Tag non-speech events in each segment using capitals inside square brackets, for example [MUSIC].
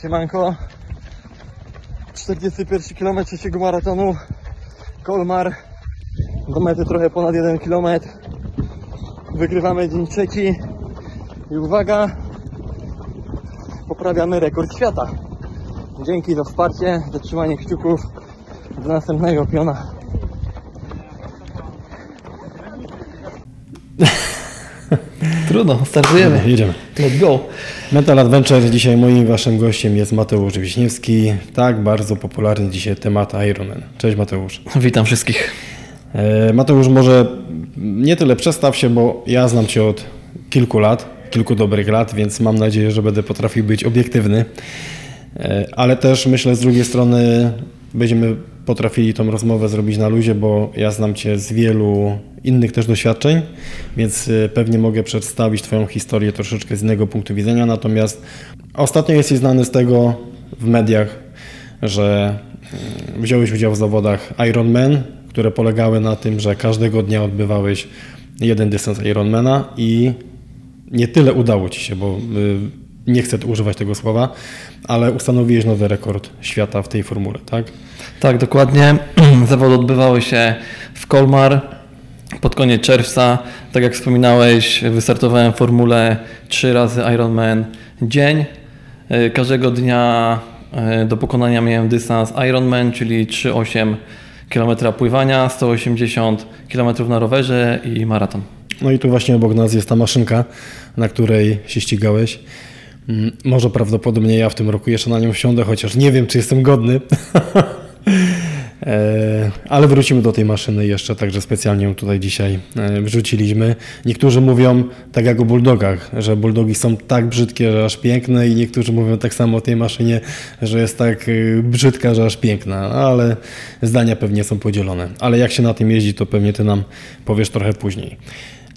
Siemanko. 41 km trzeciego maratonu. Kolmar. Do mety trochę ponad 1 km. Wygrywamy dzień trzeci. I uwaga. Poprawiamy rekord świata. Dzięki za wsparcie, za trzymanie kciuków. Do następnego piona. Trudno, startujemy. Jedziemy. Let's go. Mental Adventure. Dzisiaj moim waszym gościem jest Mateusz Wiśniewski. Tak, bardzo popularny dzisiaj temat Ironman. Cześć Mateusz. Witam wszystkich. E, Mateusz, może nie tyle przestaw się, bo ja znam Cię od kilku lat, kilku dobrych lat, więc mam nadzieję, że będę potrafił być obiektywny. E, Ale też myślę z drugiej strony będziemy potrafili tą rozmowę zrobić na luzie, bo ja znam Cię z wielu innych też doświadczeń, więc e, pewnie mogę przedstawić Twoją historię troszeczkę z innego punktu widzenia. Natomiast ostatnio jesteś znany z tego w mediach, że mm, wziąłeś udział w zawodach Ironman, które polegały na tym, że każdego dnia odbywałeś jeden dystans Ironmana i nie tyle udało Ci się, bo y, nie chcę używać tego słowa, ale ustanowiłeś nowy rekord świata w tej formule, tak? Tak, dokładnie. [CLEARS THROAT] Zawody odbywały się w Kolmar pod koniec czerwca. Tak jak wspominałeś, wystartowałem w formule 3 razy Ironman dzień. Y, Każdego dnia y, do pokonania miałem dystans Ironman, czyli 3,8 km pływania, 180 km na rowerze i maraton. No i tu właśnie obok nas jest ta maszynka, na której się ścigałeś. Mm, Może prawdopodobnie ja w tym roku jeszcze na nią wsiądę, chociaż nie wiem, czy jestem godny. [LAUGHS] E, Ale wrócimy do tej maszyny jeszcze, także specjalnie ją tutaj dzisiaj e, wrzuciliśmy. Niektórzy mówią, tak jak o bulldogach, że bulldogi są tak brzydkie, że aż piękne i niektórzy mówią tak samo o tej maszynie, że jest tak e, brzydka, że aż piękna, No, ale zdania pewnie są podzielone. Ale jak się na tym jeździ, to pewnie ty nam powiesz trochę później.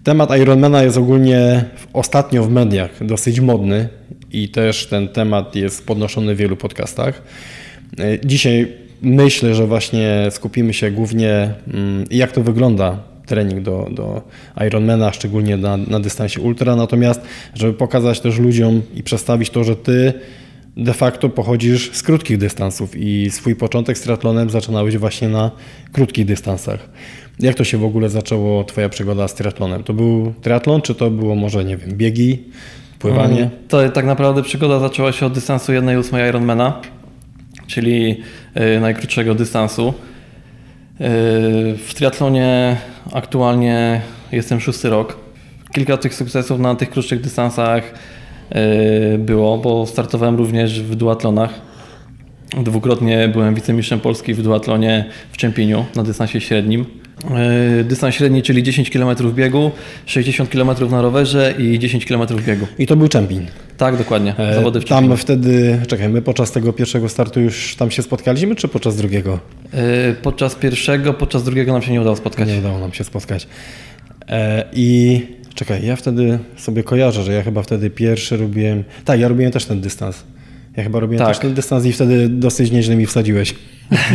Temat Ironmana jest ogólnie ostatnio w mediach dosyć modny i też ten temat jest podnoszony w wielu podcastach. E, Dzisiaj myślę, że właśnie skupimy się głównie, mm, jak to wygląda trening do, do Ironmana, szczególnie na, na dystansie ultra, natomiast żeby pokazać też ludziom i przedstawić to, że ty de facto pochodzisz z krótkich dystansów i swój początek z triatlonem zaczynałeś właśnie na krótkich dystansach. Jak to się w ogóle zaczęło twoja przygoda z triatlonem? To był triatlon, czy to było może, nie wiem, biegi, pływanie? Mm, To tak naprawdę przygoda zaczęła się od dystansu 1,8 Ironmana, czyli y, najkrótszego dystansu. Y, w triatlonie aktualnie jestem szósty rok. Kilka tych sukcesów na tych krótszych dystansach y, było, bo startowałem również w duatlonach. Dwukrotnie byłem wicemistrzem Polski w duatlonie w Czempieniu na dystansie średnim. Yy, Dystans średni, czyli 10 km biegu, 60 km na rowerze i 10 km biegu. I to był czempin. Tak, dokładnie. E, Zawody w Tam wtedy, czekaj, my podczas tego pierwszego startu już tam się spotkaliśmy, czy podczas drugiego? Yy, Podczas pierwszego, podczas drugiego nam się nie udało spotkać. Nie udało nam się spotkać. E, I czekaj, ja wtedy sobie kojarzę, że ja chyba wtedy pierwszy robiłem. Tak, ja robiłem też ten dystans. Ja chyba robiłem Tak. też ten dystans i wtedy dosyć nieźle mi wsadziłeś.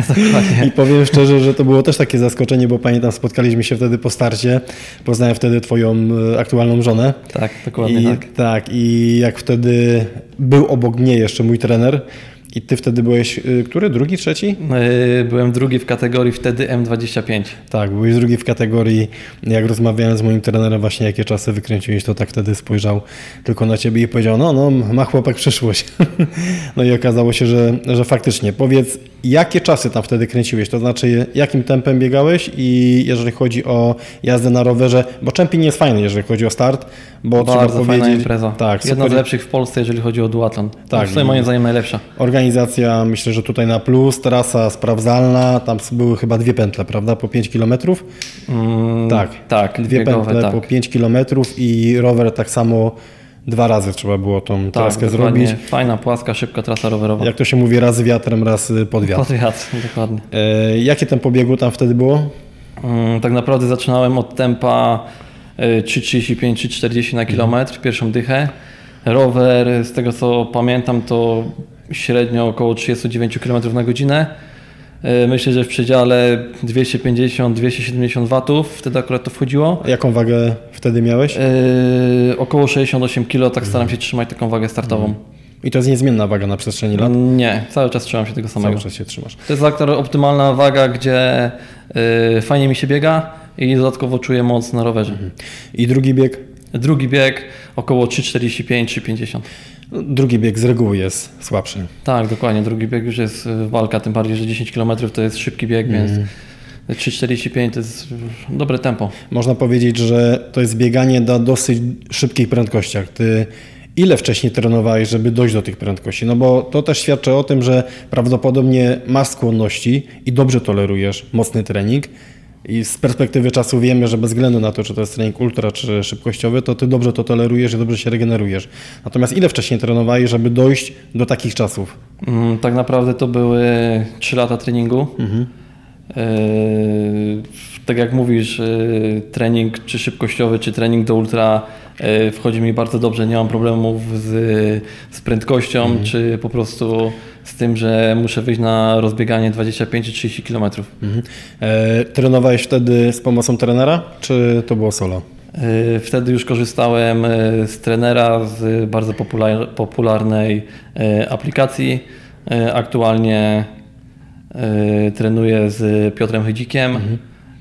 [LAUGHS] I powiem szczerze, że to było też takie zaskoczenie, bo pamiętam, spotkaliśmy się wtedy po starcie. Poznałem wtedy Twoją e, aktualną żonę. Tak, dokładnie I, tak. tak. I jak wtedy był obok mnie jeszcze mój trener, i Ty wtedy byłeś, y, który? Drugi, trzeci? Yy, Byłem drugi w kategorii wtedy M25. Tak, byłeś drugi w kategorii. Jak rozmawiałem z moim trenerem właśnie, jakie czasy wykręciłeś, to tak wtedy spojrzał tylko na ciebie i powiedział, no, no, ma chłopak przyszłość. [LAUGHS] no i okazało się, że, że faktycznie. Powiedz, jakie czasy tam wtedy kręciłeś? To znaczy, jakim tempem biegałeś i jeżeli chodzi o jazdę na rowerze, bo czempin jest fajny, jeżeli chodzi o start, bo Bardzo trzeba fajna powiedzieć... impreza. Tak, Jedna super z lepszych w Polsce, jeżeli chodzi o duatlon. Tak. W sumie moim zdaniem najlepsza. Organizacja, myślę, że tutaj na plus, trasa sprawdzalna, tam były chyba dwie pętle, prawda, po 5 kilometrów? Mm, Tak, Tak, dwie biegowe, pętle tak. po 5 kilometrów i rower tak samo dwa razy trzeba było tą Tak, traskę dokładnie. zrobić. Fajna, płaska, szybka trasa rowerowa. Jak to się mówi, raz wiatrem, raz y, pod wiatr. Podjazd, [LAUGHS] dokładnie. E, jakie tempo biegu tam wtedy było? Mm, Tak naprawdę zaczynałem od tempa y, 3,35-3,40 na kilometr, pierwszą dychę. Rower, z tego co pamiętam, to średnio około 39 km na godzinę. Y, Myślę, że w przedziale 250-270 watów, wtedy akurat to wchodziło. A Jaką wagę wtedy miałeś? Yy, około 68 kg, tak staram się trzymać taką wagę startową. I to jest niezmienna waga na przestrzeni lat? Nie, cały czas trzymam się tego samego. Cały czas się trzymasz. To jest aktor optymalna waga, gdzie y, fajnie mi się biega i dodatkowo czuję moc na rowerze. I drugi bieg? Drugi bieg około 3,45-3,50. Drugi bieg z reguły jest słabszy. Tak, dokładnie. Drugi bieg już jest y, walka, tym bardziej, że 10 km to jest szybki bieg, więc 3,45 to jest dobre tempo. Można powiedzieć, że to jest bieganie na dosyć szybkich prędkościach. Ty ile wcześniej trenowałeś, żeby dojść do tych prędkości? No bo to też świadczy o tym, że prawdopodobnie masz skłonności i dobrze tolerujesz mocny trening. I z perspektywy czasu wiemy, że bez względu na to, czy to jest trening ultra, czy szybkościowy, to ty dobrze to tolerujesz i dobrze się regenerujesz. Natomiast ile wcześniej trenowałeś, żeby dojść do takich czasów? Mm, Tak naprawdę to były 3 lata treningu. Yy, tak jak mówisz, yy, trening czy szybkościowy, czy trening do ultra yy, wchodzi mi bardzo dobrze. Nie mam problemów z, z prędkością, czy po prostu z tym, że muszę wyjść na rozbieganie 25-30 km. Mhm. E, trenowałeś wtedy z pomocą trenera, czy to było solo? Yy, Wtedy już korzystałem yy, z trenera z bardzo popular- popularnej yy, aplikacji. Yy, Aktualnie yy, trenuję z Piotrem Chydzikiem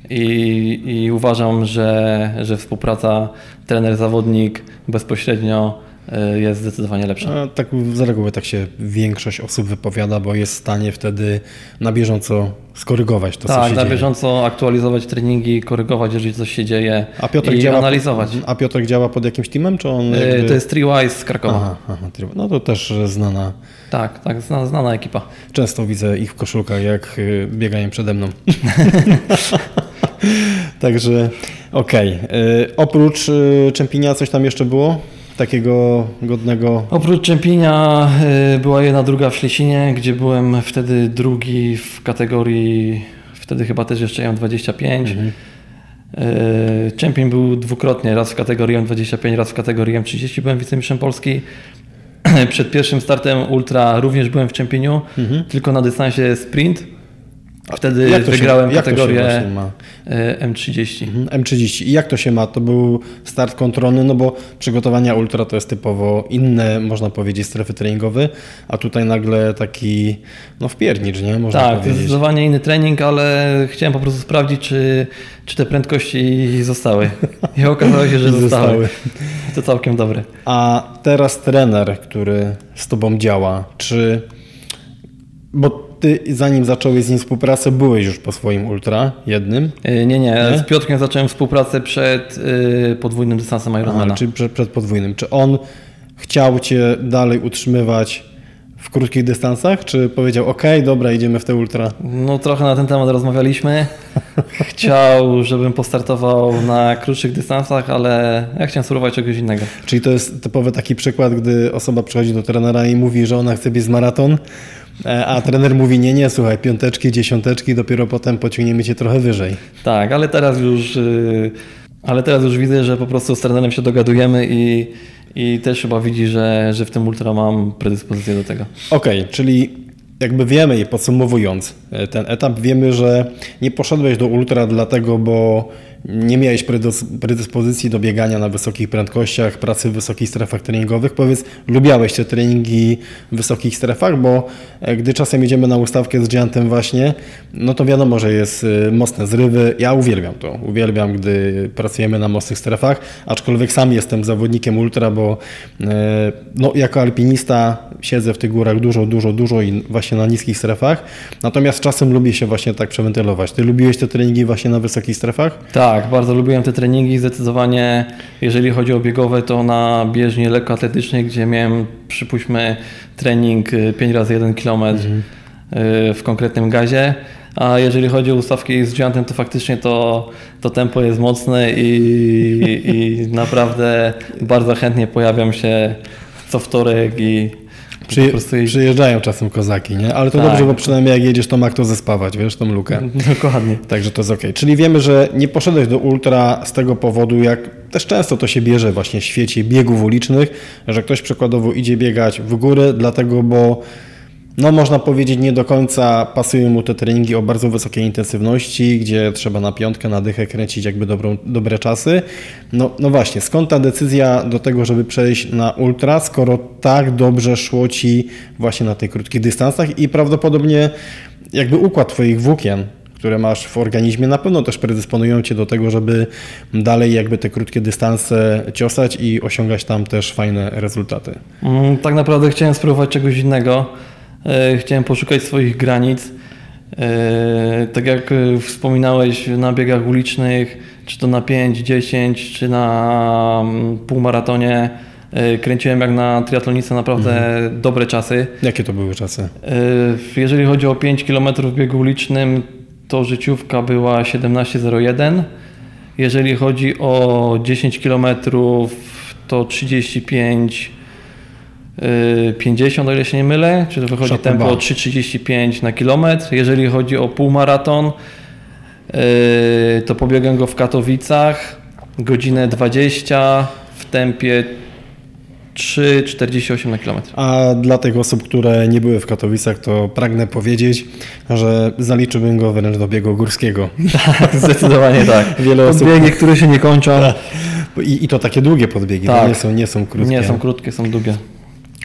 i, i uważam, że, że współpraca trener-zawodnik bezpośrednio jest zdecydowanie lepsza. A tak z reguły tak się większość osób wypowiada, bo jest w stanie wtedy na bieżąco skorygować to, co Tak, się na dzieje. bieżąco aktualizować treningi, korygować, jeżeli coś się dzieje A Piotr i działa analizować. A Piotr działa pod jakimś teamem, czy on Yy, jakby... To jest Treewise z Krakowa. Aha, aha, no to też znana. Tak, tak, zna- znana ekipa. Często widzę ich w koszulkach, jak y, biegają przede mną. [LAUGHS] Także okej. Y, Oprócz y, Czempinia coś tam jeszcze było? Takiego godnego... Oprócz Czempinia y, była jedna druga w Ślesinie, gdzie byłem wtedy drugi w kategorii, wtedy chyba też jeszcze M25. Mhm. Y, Czempion był dwukrotnie, raz w kategorii M25, raz w kategorii M30 byłem wicemistrzem Polski. [CLEARS THROAT] Przed pierwszym startem ultra również byłem w Czempieniu, tylko na dystansie sprint. Wtedy Mhm. Jak to się- wygrałem się kategorię właśnie ma? y, M30. Mhm, M30. I jak to się ma? To był start kontrolny, no bo przygotowania ultra to jest typowo inne, można powiedzieć, strefy treningowe, a tutaj nagle taki, no wpiernicz, nie? Można Tak, powiedzieć. zdecydowanie inny trening, ale chciałem po prostu sprawdzić, czy, czy te prędkości zostały. I [LAUGHS] okazało się, że zostały. zostały. To całkiem dobre. A teraz trener, który z tobą działa, czy. Bo ty zanim zacząłeś z nim współpracę, byłeś już po swoim ultra jednym. Yy, Nie, nie, Nie? z Piotrkiem zacząłem współpracę przed yy, podwójnym dystansem Ironmana. Aha, czy przed, przed podwójnym. Czy on chciał cię dalej utrzymywać w krótkich dystansach, czy powiedział, OK, dobra, idziemy w te ultra? No trochę na ten temat rozmawialiśmy. [LAUGHS] Chciał, żebym postartował na krótszych dystansach, ale ja chciałem spróbować czegoś innego. Czyli to jest typowy taki przykład, gdy osoba przychodzi do trenera i mówi, że ona chce biec maraton, e, a trener mówi, nie, nie, słuchaj, piąteczki, dziesiąteczki, dopiero potem pociągniemy cię trochę wyżej. Tak, ale teraz już, yy, ale teraz już widzę, że po prostu z trenerem się dogadujemy i, i też chyba widzi, że, że w tym ultra mam predyspozycję do tego. Okej, czyli jakby wiemy i podsumowując e, ten etap, wiemy, że nie poszedłeś do ultra dlatego, bo nie miałeś predys- predyspozycji do biegania na wysokich prędkościach, pracy w wysokich strefach treningowych. Powiedz, lubiałeś te treningi w wysokich strefach, bo e, gdy czasem idziemy na ustawkę z Giantem właśnie, no to wiadomo, że jest e, mocne zrywy. Ja uwielbiam to. Uwielbiam, gdy pracujemy na mocnych strefach, aczkolwiek sam jestem zawodnikiem ultra, bo e, no, jako alpinista siedzę w tych górach dużo, dużo, dużo i właśnie na niskich strefach. Natomiast czasem lubię się właśnie tak przewentylować. Ty lubiłeś te treningi właśnie na wysokich strefach? Tak, bardzo lubiłem te treningi. Zdecydowanie, jeżeli chodzi o biegowe, to na bieżni lekkoatletycznej, gdzie miałem, przypuśćmy, trening y, 5 razy 1 km y, w konkretnym gazie. A jeżeli chodzi o ustawki z giantem, to faktycznie to, to tempo jest mocne i, i naprawdę bardzo chętnie pojawiam się co wtorek i Przy, po prostu jeździ- przyjeżdżają czasem kozaki, nie? Ale to Tak. dobrze, bo przynajmniej jak jedziesz, to ma kto zespawać, wiesz, tą lukę. [LAUGHS] Dokładnie. Także to jest ok. Czyli wiemy, że nie poszedłeś do ultra z tego powodu, jak też często to się bierze właśnie w świecie biegów ulicznych, że ktoś przykładowo idzie biegać w górę, dlatego, bo no można powiedzieć nie do końca pasują mu te treningi o bardzo wysokiej intensywności, gdzie trzeba na piątkę, na dychę kręcić jakby dobrą, dobre czasy. No, no właśnie, skąd ta decyzja do tego, żeby przejść na ultra, skoro tak dobrze szło Ci właśnie na tych krótkich dystansach i prawdopodobnie jakby układ Twoich włókien, które masz w organizmie, na pewno też predysponują Cię do tego, żeby dalej jakby te krótkie dystanse ciosać i osiągać tam też fajne rezultaty. Mm, Tak naprawdę chciałem spróbować czegoś innego. E, Chciałem poszukać swoich granic. E, Tak jak e, wspominałeś na biegach ulicznych, czy to na 5, 10, czy na mm, półmaratonie, kręciłem jak na triatlonista naprawdę dobre czasy. Jakie to były czasy? Jeżeli chodzi o 5 km w biegu ulicznym, to życiówka była 17.01. Jeżeli chodzi o 10 km, to 35 e, 50, o ile się nie mylę, czy wychodzi Szacunek. tempo 3,35 na kilometr. Jeżeli chodzi o półmaraton, e, to pobiegłem go w Katowicach godzinę 20 w tempie 3,48 na kilometr. A dla tych osób, które nie były w Katowicach, to pragnę powiedzieć, że zaliczyłbym go wręcz do biegu górskiego. [LAUGHS] Zdecydowanie tak. Wiele osób- Podbiegi, które się nie kończą. [LAUGHS] I, I to takie długie podbiegi, Tak. nie są, nie są krótkie. Nie są krótkie, są długie.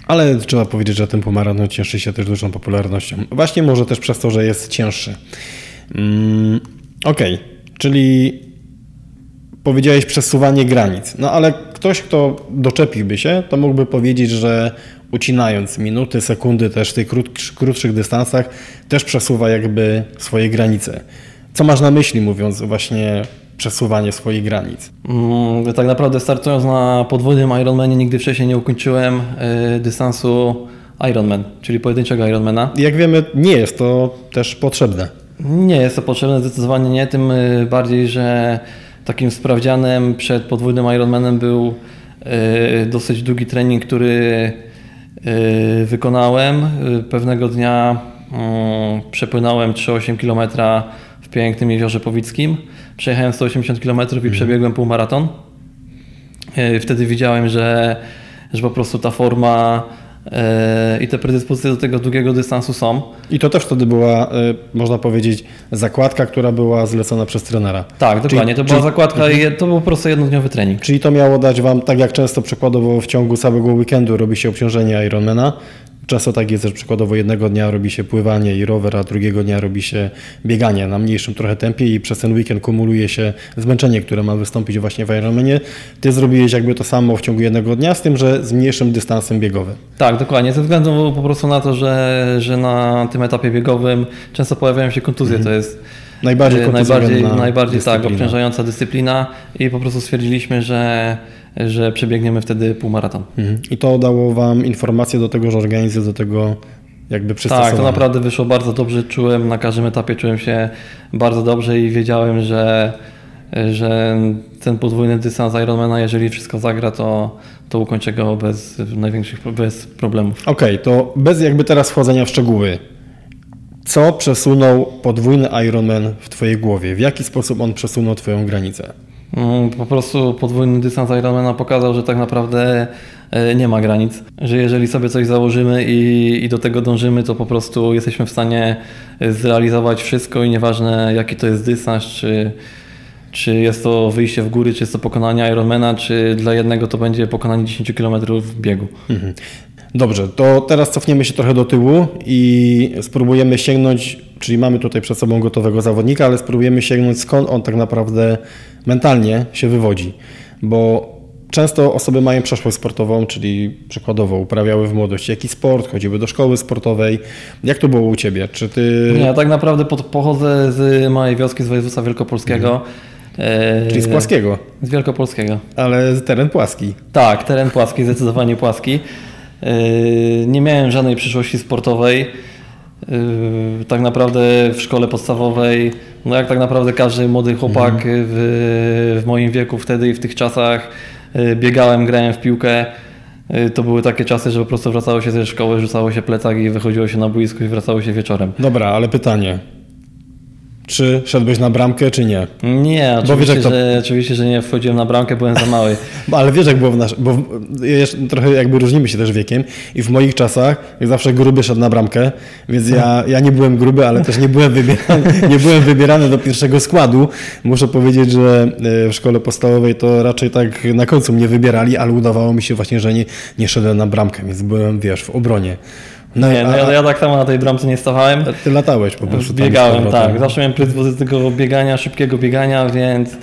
Ale trzeba powiedzieć, że ten pomaraton cieszy się też dużą popularnością. Właśnie może też przez to, że jest cięższy. Mm, Okej, czyli powiedziałeś przesuwanie granic. No ale ktoś, kto doczepiłby się, to mógłby powiedzieć, że ucinając minuty, sekundy też w tych krót, krótszych dystansach, też przesuwa jakby swoje granice. Co masz na myśli, mówiąc właśnie przesuwanie swoich granic? Mm, Tak naprawdę startując na podwójnym Ironmanie nigdy wcześniej nie ukończyłem y, dystansu Ironman, czyli pojedynczego Ironmana. Jak wiemy, nie jest to też potrzebne. Nie jest to potrzebne, zdecydowanie nie, tym y, bardziej, że takim sprawdzianem przed podwójnym Ironmanem był y, dosyć długi trening, który y, wykonałem. Pewnego dnia mm, przepłynąłem 3,8 km w pięknym jeziorze Powickim. Przejechałem 180 km i przebiegłem półmaraton. Y, Wtedy widziałem, że, że po prostu ta forma y, i te predyspozycje do tego długiego dystansu są. I to też wtedy była, y, można powiedzieć, zakładka, która była zlecona przez trenera. Tak, dokładnie. To była czyli- zakładka i to był po prostu jednodniowy trening. Czyli to miało dać Wam, tak jak często przykładowo w ciągu całego weekendu robi się obciążenie Ironmana, często tak jest, że przykładowo jednego dnia robi się pływanie i rower, a drugiego dnia robi się bieganie na mniejszym trochę tempie i przez ten weekend kumuluje się zmęczenie, które ma wystąpić właśnie w Ironmanie. Ty zrobiłeś jakby to samo w ciągu jednego dnia, z tym, że z mniejszym dystansem biegowym. Tak, dokładnie. Ze względu po prostu na to, że, że na tym etapie biegowym często pojawiają się kontuzje. To jest Najbardziej e, najbardziej, najbardziej tak, obciążająca dyscyplina i po prostu stwierdziliśmy, że, że przebiegniemy wtedy półmaraton. Mhm. I to dało Wam informację do tego, że organizm jest do tego jakby przystosowany. Tak, to naprawdę wyszło bardzo dobrze. Czułem na każdym etapie, czułem się bardzo dobrze i wiedziałem, że, że ten podwójny dystans Ironmana, jeżeli wszystko zagra, to, to ukończę go bez największych bez problemów. Okej, to bez jakby teraz wchodzenia w szczegóły. Co przesunął podwójny Ironman w Twojej głowie? W jaki sposób on przesunął Twoją granicę? Mm, Po prostu podwójny dystans Ironmana pokazał, że tak naprawdę e, nie ma granic. Że jeżeli sobie coś założymy i, i do tego dążymy, to po prostu jesteśmy w stanie zrealizować wszystko i nieważne jaki to jest dystans, czy, czy jest to wyjście w góry, czy jest to pokonanie Ironmana, czy dla jednego to będzie pokonanie 10 km w biegu. Mhm. Dobrze, to teraz cofniemy się trochę do tyłu i spróbujemy sięgnąć, czyli mamy tutaj przed sobą gotowego zawodnika, ale spróbujemy sięgnąć skąd on tak naprawdę mentalnie się wywodzi. Bo często osoby mają przeszłość sportową, czyli przykładowo uprawiały w młodości jakiś sport, chodziły do szkoły sportowej. Jak to było u Ciebie? Czy Ty... Nie, ja tak naprawdę pod, pochodzę z małej wioski z województwa wielkopolskiego. e, Czyli z płaskiego, Z wielkopolskiego. ale teren płaski. Tak, teren płaski, zdecydowanie płaski. Yy, Nie miałem żadnej przyszłości sportowej. Yy, Tak naprawdę w szkole podstawowej, no jak tak naprawdę każdy młody chłopak w, w moim wieku wtedy i w tych czasach yy, biegałem, grałem w piłkę. Yy, To były takie czasy, że po prostu wracało się ze szkoły, rzucało się plecak i wychodziło się na boisko i wracało się wieczorem. Dobra, ale pytanie. Czy szedłeś na bramkę, czy nie? Nie, wiesz, oczywiście, to- że, oczywiście, że nie wchodziłem na bramkę, byłem za mały. Bo, [LAUGHS] ale wiesz, jak było w naszym. Bo w, trochę jakby różnimy się też wiekiem. I w moich czasach, jak zawsze gruby szedł na bramkę, więc ja, [LAUGHS] ja nie byłem gruby, ale też nie byłem, wybierany, [LAUGHS] nie byłem wybierany do pierwszego składu. Muszę powiedzieć, że e, w szkole podstawowej to raczej tak na końcu mnie wybierali, ale udawało mi się właśnie, że nie, nie szedłem na bramkę, więc byłem, wiesz, w obronie. No, Nie, no a, ja, ja tak samo na tej bramce nie stawałem. a ty latałeś po prostu. Biegałem, tak. Zawsze miałem predyspozycję tego biegania, szybkiego biegania, więc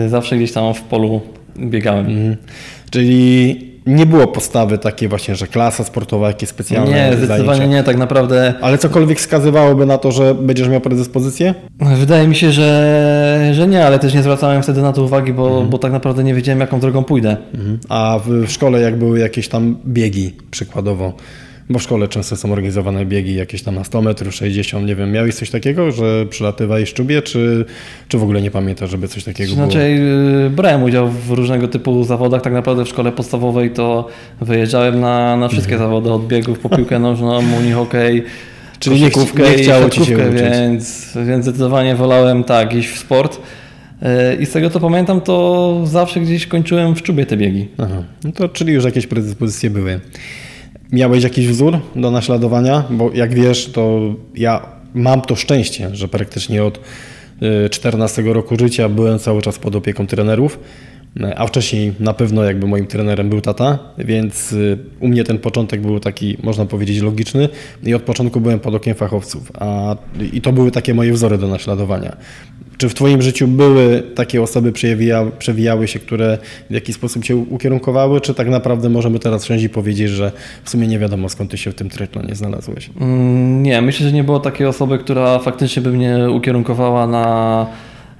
yy, zawsze gdzieś tam w polu biegałem. Mhm. Czyli nie było postawy takiej właśnie, że klasa sportowa, jakieś specjalne Nie, zdecydowanie zajęcia. nie, tak naprawdę. Ale cokolwiek wskazywałoby na to, że będziesz miał predyspozycję? Wydaje mi się, że, że nie, ale też nie zwracałem wtedy na to uwagi, bo, Mhm. bo tak naprawdę nie wiedziałem, jaką drogą pójdę. A w, w szkole jak były jakieś tam biegi przykładowo, bo w szkole często są organizowane biegi jakieś tam na 100 metrów, 60, nie wiem, miałeś coś takiego, że przylatywałeś czubie, czy, czy w ogóle nie pamiętasz, żeby coś takiego było? Znaczy, brałem udział w różnego typu zawodach. Tak naprawdę w szkole podstawowej to wyjeżdżałem na, na wszystkie Mhm. zawody, od biegów po piłkę nożną, [LAUGHS] unihokej, Czyli nie koszykówkę nie chciało ci się uczyć. Więc, więc zdecydowanie wolałem tak, iść w sport. Yy, I z tego co pamiętam, to zawsze gdzieś kończyłem w czubie te biegi. Aha, no to czyli już jakieś predyspozycje były. Miałeś jakiś wzór do naśladowania? Bo jak wiesz, to ja mam to szczęście, że praktycznie od y, 14 roku życia byłem cały czas pod opieką trenerów, y, a wcześniej na pewno jakby moim trenerem był tata, więc y, u mnie ten początek był taki, można powiedzieć, logiczny i od początku byłem pod okiem fachowców, a, i to były takie moje wzory do naśladowania. Czy w Twoim życiu były takie osoby, przewija, przewijały się, które w jakiś sposób Cię ukierunkowały, czy tak naprawdę możemy teraz wszędzie powiedzieć, że w sumie nie wiadomo skąd Ty się w tym triatlonie znalazłeś? Mm, Nie, myślę, że nie było takiej osoby, która faktycznie by mnie ukierunkowała na,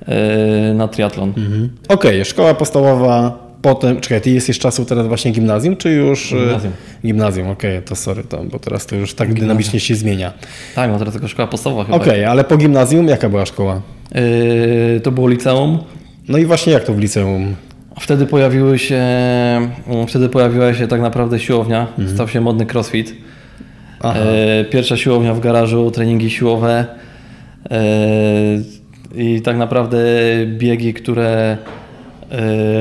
yy, na triatlon. Okej, szkoła podstawowa, potem, czekaj, Ty jesteś z czasów teraz właśnie gimnazjum, czy już... e, Gimnazjum. Gimnazjum, okej, to sorry, to, bo teraz to już tak dynamicznie się zmienia. Tak, no teraz tylko szkoła podstawowa chyba. Okej, ale po gimnazjum jaka była szkoła? Yy, to było liceum. No i właśnie jak to w liceum? Wtedy pojawiły się, mm, wtedy pojawiła się tak naprawdę siłownia, stał się modny crossfit. Aha. E, pierwsza siłownia w garażu, treningi siłowe e, i tak naprawdę biegi, które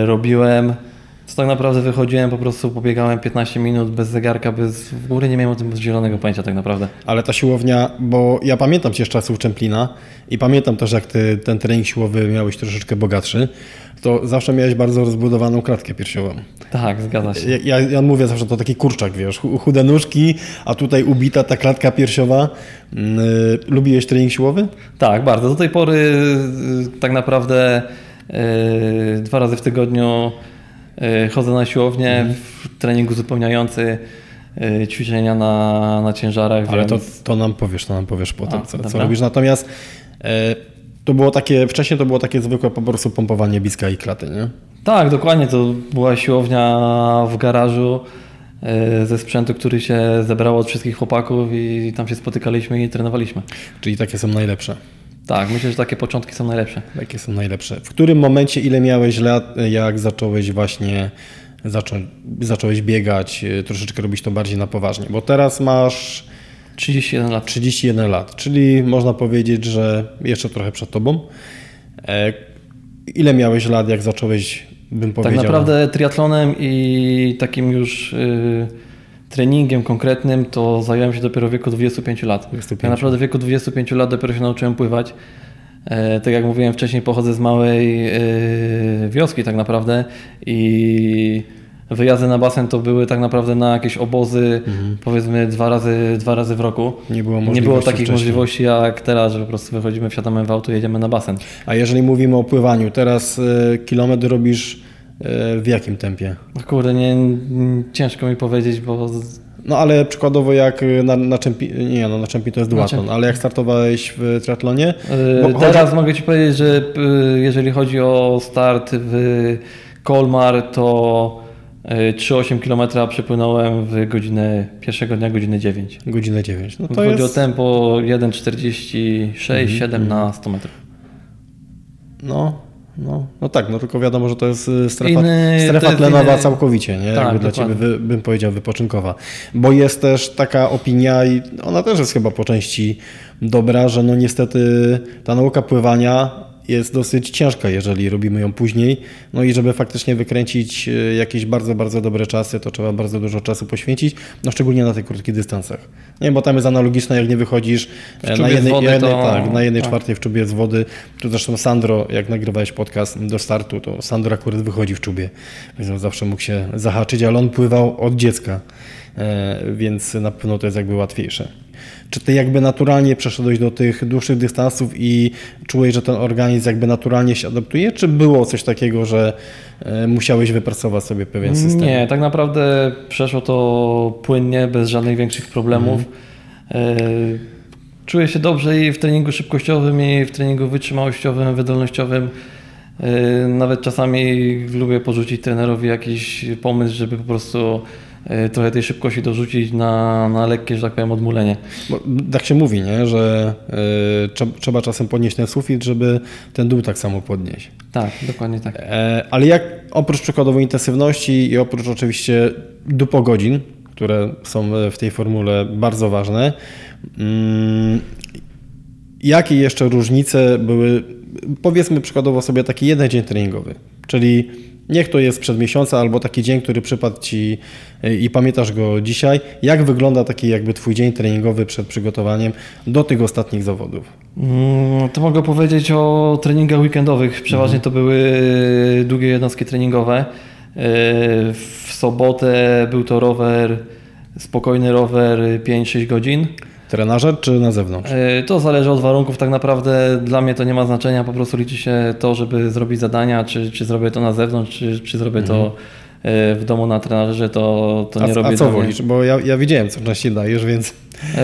robiłem, to tak naprawdę wychodziłem, po prostu pobiegałem 15 minut bez zegarka, bez, w ogóle nie miałem o tym zielonego pojęcia tak naprawdę. Ale ta siłownia, bo ja pamiętam Cię z czasów Czemplina i pamiętam też, jak Ty ten trening siłowy miałeś troszeczkę bogatszy, to zawsze miałeś bardzo rozbudowaną klatkę piersiową. Tak, zgadza się. Ja, ja, mówię zawsze, to taki kurczak, wiesz, chu- chude nóżki, a tutaj ubita ta klatka piersiowa. Mm, y, lubiłeś trening siłowy? Tak, bardzo. Do tej pory y, tak naprawdę y, dwa razy w tygodniu y, chodzę na siłownię w trening uzupełniający y, ćwiczenia na, na ciężarach. Ale to, więc... to nam powiesz, to nam powiesz potem, A, co, co robisz. Natomiast e, to było takie, wcześniej to było takie zwykłe po prostu pompowanie biska i klaty, nie? Tak, dokładnie. To była siłownia w garażu ze sprzętu, który się zebrało od wszystkich chłopaków i tam się spotykaliśmy i trenowaliśmy. Czyli takie są najlepsze. Tak, myślę, że takie początki są najlepsze. Jakie są najlepsze? W którym momencie, ile miałeś lat, jak zacząłeś właśnie zaczą, zacząłeś biegać, e, troszeczkę robić to bardziej na poważnie? Bo teraz masz 31 lat. 31 lat, czyli można powiedzieć, że jeszcze trochę przed tobą. E, ile miałeś lat, jak zacząłeś, bym Tak powiedział? naprawdę triatlonem i takim już y, treningiem konkretnym to zająłem się dopiero w wieku 25 lat. 25. Tak naprawdę w wieku 25 lat dopiero się nauczyłem pływać. E, tak jak mówiłem wcześniej, pochodzę z małej y, wioski tak naprawdę i wyjazdy na basen to były tak naprawdę na jakieś obozy powiedzmy dwa razy, dwa razy w roku. Mhm. Nie było Nie było takich wcześniej. możliwości jak teraz, że po prostu wychodzimy, wsiadamy w auto i jedziemy na basen. A jeżeli mówimy o pływaniu, teraz e, kilometr robisz e, w jakim tempie? Kurde, nie, ciężko mi powiedzieć, bo No ale przykładowo jak e, na, na czempi, nie no na czempi to jest duatlon, ale jak startowałeś w triatlonie? Yy, Teraz mogę Ci powiedzieć, że yy, jeżeli chodzi o start w Kolmar, to yy, 3,8 km przepłynąłem w godzinę pierwszego dnia, godzinę 9. Godzinę 9. No to Chodzi o jest, tempo 1,46-7 na 100 metrów. no, No, no tak, no tylko wiadomo, że to jest y, strefa, Inny- strefa tlenowa inny- całkowicie, nie? Tak, Jakby dla. Ciebie wy, bym powiedział wypoczynkowa. Bo jest też taka opinia i ona też jest chyba po części dobra, że no niestety ta nauka pływania jest dosyć ciężka, jeżeli robimy ją później. No i żeby faktycznie wykręcić y, jakieś bardzo, bardzo dobre czasy, to trzeba bardzo dużo czasu poświęcić, no szczególnie na tych krótkich dystansach. Nie, bo tam jest analogiczne, jak nie wychodzisz e, na jednej, wody jednej, to- tak, na jednej tak. czwartej w czubie z wody. Tu zresztą Sandro, jak nagrywałeś podcast do startu, to Sandro akurat wychodzi w czubie, więc on zawsze mógł się zahaczyć, ale on pływał od dziecka, e, więc na pewno to jest jakby łatwiejsze. Czy ty jakby naturalnie przeszedłeś do tych dłuższych dystansów i czułeś, że ten organizm jakby naturalnie się adaptuje, czy było coś takiego, że e, musiałeś wypracować sobie pewien system? Nie, tak naprawdę przeszło to płynnie, bez żadnych większych problemów. E, Czuję się dobrze i w treningu szybkościowym, i w treningu wytrzymałościowym, wydolnościowym. E, Nawet czasami lubię porzucić trenerowi jakiś pomysł, żeby po prostu trochę tej szybkości dorzucić na, na lekkie, że tak powiem, odmulenie. Bo tak się mówi, nie? że y, trzeba, czasem podnieść ten sufit, żeby ten dół tak samo podnieść. Tak, dokładnie tak. E, ale jak oprócz przykładowo intensywności i oprócz oczywiście dupogodzin, które są e, w tej formule bardzo ważne, mm, jakie jeszcze różnice były, powiedzmy przykładowo sobie taki jeden dzień treningowy, czyli niech to jest przed miesiąca albo taki dzień, który przypadł Ci e, i pamiętasz go dzisiaj, jak wygląda taki jakby Twój dzień treningowy przed przygotowaniem do tych ostatnich zawodów? Mm, To mogę powiedzieć o treningach weekendowych. Przeważnie to były długie jednostki treningowe. E, W sobotę był to rower, spokojny rower 5-6 godzin. Trenażer czy na zewnątrz? E, To zależy od warunków. Tak naprawdę dla mnie to nie ma znaczenia. Po prostu liczy się to, żeby zrobić zadania, czy, czy zrobię to na zewnątrz, czy, czy zrobię to e, w domu na trenażerze, to, to nie a, robię a co wolisz? Bo ja, ja widziałem, co częściej dajesz, więc... E,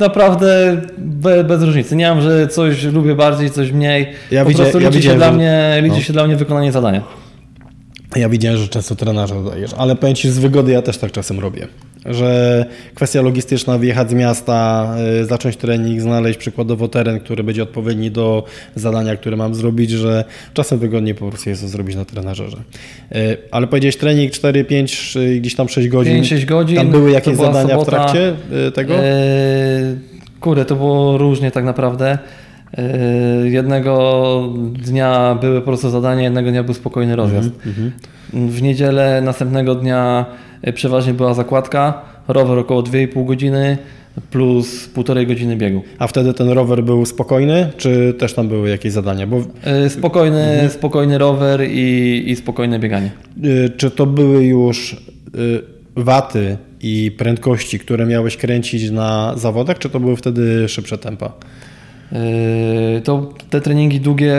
naprawdę be, bez różnicy. Nie mam, że coś lubię bardziej, coś mniej. Ja po widzia- prostu ja liczy, się widziałem, dla mnie, liczy no. się dla mnie wykonanie zadania. Ja widziałem, że często trenażer dajesz, ale powiem Ci, z wygody ja też tak czasem robię. Że kwestia logistyczna, wyjechać z miasta, y, zacząć trening, znaleźć przykładowo teren, który będzie odpowiedni do zadania, które mam zrobić, że czasem wygodniej po prostu jest to zrobić na trenażerze. Y, Ale powiedziałeś trening 4, 5, y, gdzieś tam 6 godzin. 5-6 godzin. Tam były jakieś zadania sobota. w trakcie tego? Kurde, to było różnie tak naprawdę. Jednego dnia były po prostu zadania, jednego dnia był spokojny rozjazd. Mhm, W niedzielę następnego dnia przeważnie była zakładka, rower około 2,5 godziny plus półtorej godziny biegu. A wtedy ten rower był spokojny, czy też tam były jakieś zadania? Bo E, Spokojny, Mhm. spokojny rower i, i spokojne bieganie. Y, Czy to były już waty i prędkości, które miałeś kręcić na zawodach, czy to były wtedy szybsze tempa? E, To te treningi długie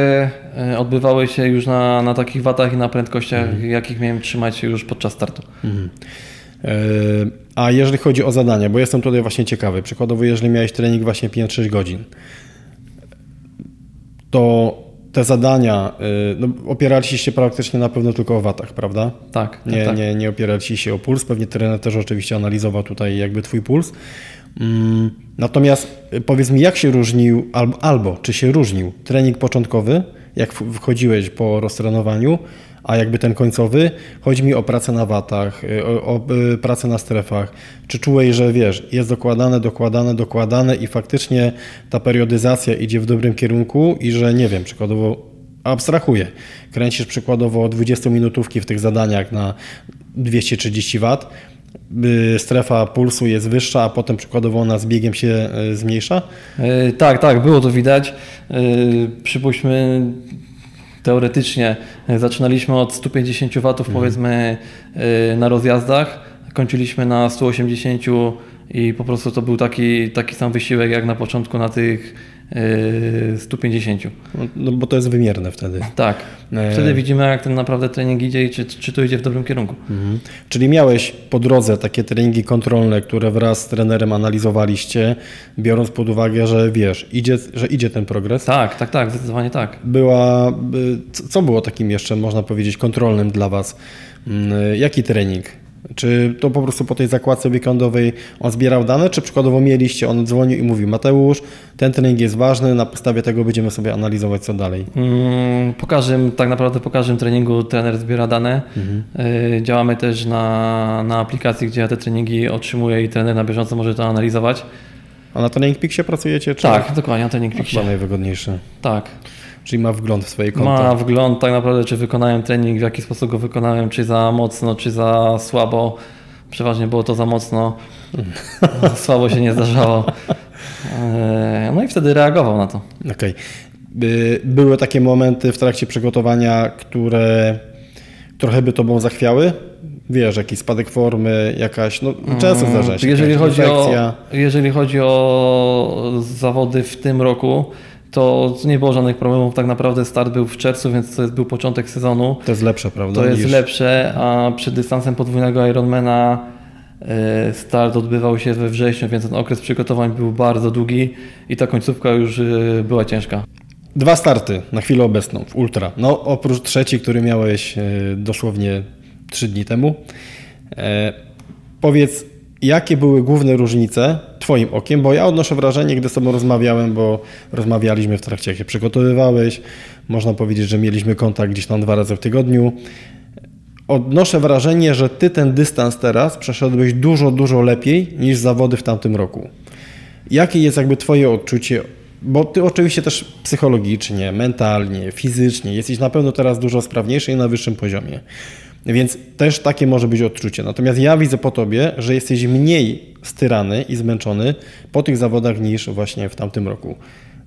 e, odbywały się już na, na takich watach i na prędkościach, Mhm. jakich miałem trzymać się już podczas startu. Y, A jeżeli chodzi o zadania, bo jestem tutaj właśnie ciekawy, przykładowo jeżeli miałeś trening właśnie 5-6 godzin, to te zadania no, opieraliście się praktycznie na pewno tylko o watach, prawda? Tak, tak, Nie, tak. nie, nie opieraliście się o puls. Pewnie trener też oczywiście analizował tutaj jakby twój puls. Mm, Natomiast y, powiedz mi, jak się różnił, albo, albo czy się różnił trening początkowy, jak wchodziłeś po roztrenowaniu, a jakby ten końcowy? Chodzi mi o pracę na watach, y, o, o y, pracę na strefach. Czy czułeś, że wiesz, jest dokładane, dokładane, dokładane i faktycznie ta periodyzacja idzie w dobrym kierunku i że nie wiem, przykładowo abstrahuję. Kręcisz przykładowo 20-minutówki w tych zadaniach na 230 W. y, Strefa pulsu jest wyższa, a potem przykładowo ona z biegiem się y, zmniejsza. E, Tak, tak, było to widać. E, Przypuśćmy, teoretycznie zaczynaliśmy od 150 W Mhm. powiedzmy e, na rozjazdach, kończyliśmy na 180 i po prostu to był taki, taki sam wysiłek jak na początku na tych 150. No, No, bo to jest wymierne wtedy. Tak, E. wtedy widzimy jak ten naprawdę trening idzie i czy, czy to idzie w dobrym kierunku. Mhm. Czyli miałeś po drodze takie treningi kontrolne, które wraz z trenerem analizowaliście, biorąc pod uwagę, że wiesz, idzie, że idzie ten progres. Tak, tak, tak, zdecydowanie tak. Była, y, co- było takim jeszcze, można powiedzieć, kontrolnym dla Was? Mm, Jaki trening Czy to po prostu po tej zakładce weekendowej on zbierał dane, czy przykładowo mieliście, on dzwonił i mówił Mateusz, ten trening jest ważny, na podstawie tego będziemy sobie analizować co dalej. Mm, Po każdym, tak naprawdę po każdym treningu trener zbiera dane. Y, Działamy też na, na aplikacji, gdzie ja te treningi otrzymuję i trener na bieżąco może to analizować. A na Peaksie pracujecie? Czy Tak, dokładnie, na trening Chyba Peaksie. najwygodniejsze. Tak. Czyli ma wgląd w swoje konto. Ma wgląd tak naprawdę, czy wykonałem trening, w jaki sposób go wykonałem, czy za mocno, czy za słabo. Przeważnie było to za mocno. [LAUGHS] Słabo się nie zdarzało. E, No i wtedy reagował na to. Okej. By- Były takie momenty w trakcie przygotowania, które trochę by tobą zachwiały? Wiesz, jakiś spadek formy, jakaś, no często zdarza się. Mm, Jeżeli chodzi, o, jeżeli chodzi o zawody w tym roku, to nie było żadnych problemów. Tak naprawdę start był w czerwcu, więc to jest, był początek sezonu. To jest lepsze, prawda? To jest niż- lepsze, a przed dystansem podwójnego Ironmana e, start odbywał się we wrześniu, więc ten okres przygotowań był bardzo długi i ta końcówka już e, była ciężka. Dwa starty na chwilę obecną w Ultra. No oprócz trzeci, który miałeś e, dosłownie trzy dni temu. E, powiedz, jakie były główne różnice Twoim okiem, bo ja odnoszę wrażenie, gdy z Tobą rozmawiałem, bo rozmawialiśmy w trakcie, jak się przygotowywałeś. Można powiedzieć, że mieliśmy kontakt gdzieś tam dwa razy w tygodniu. Odnoszę wrażenie, że Ty ten dystans teraz przeszedłeś dużo, dużo lepiej niż zawody w tamtym roku. Jakie jest jakby Twoje odczucie? Bo Ty oczywiście też psychologicznie, mentalnie, fizycznie jesteś na pewno teraz dużo sprawniejszy i na wyższym poziomie. Więc też takie może być odczucie. Natomiast ja widzę po Tobie, że jesteś mniej styrany i zmęczony po tych zawodach niż właśnie w tamtym roku.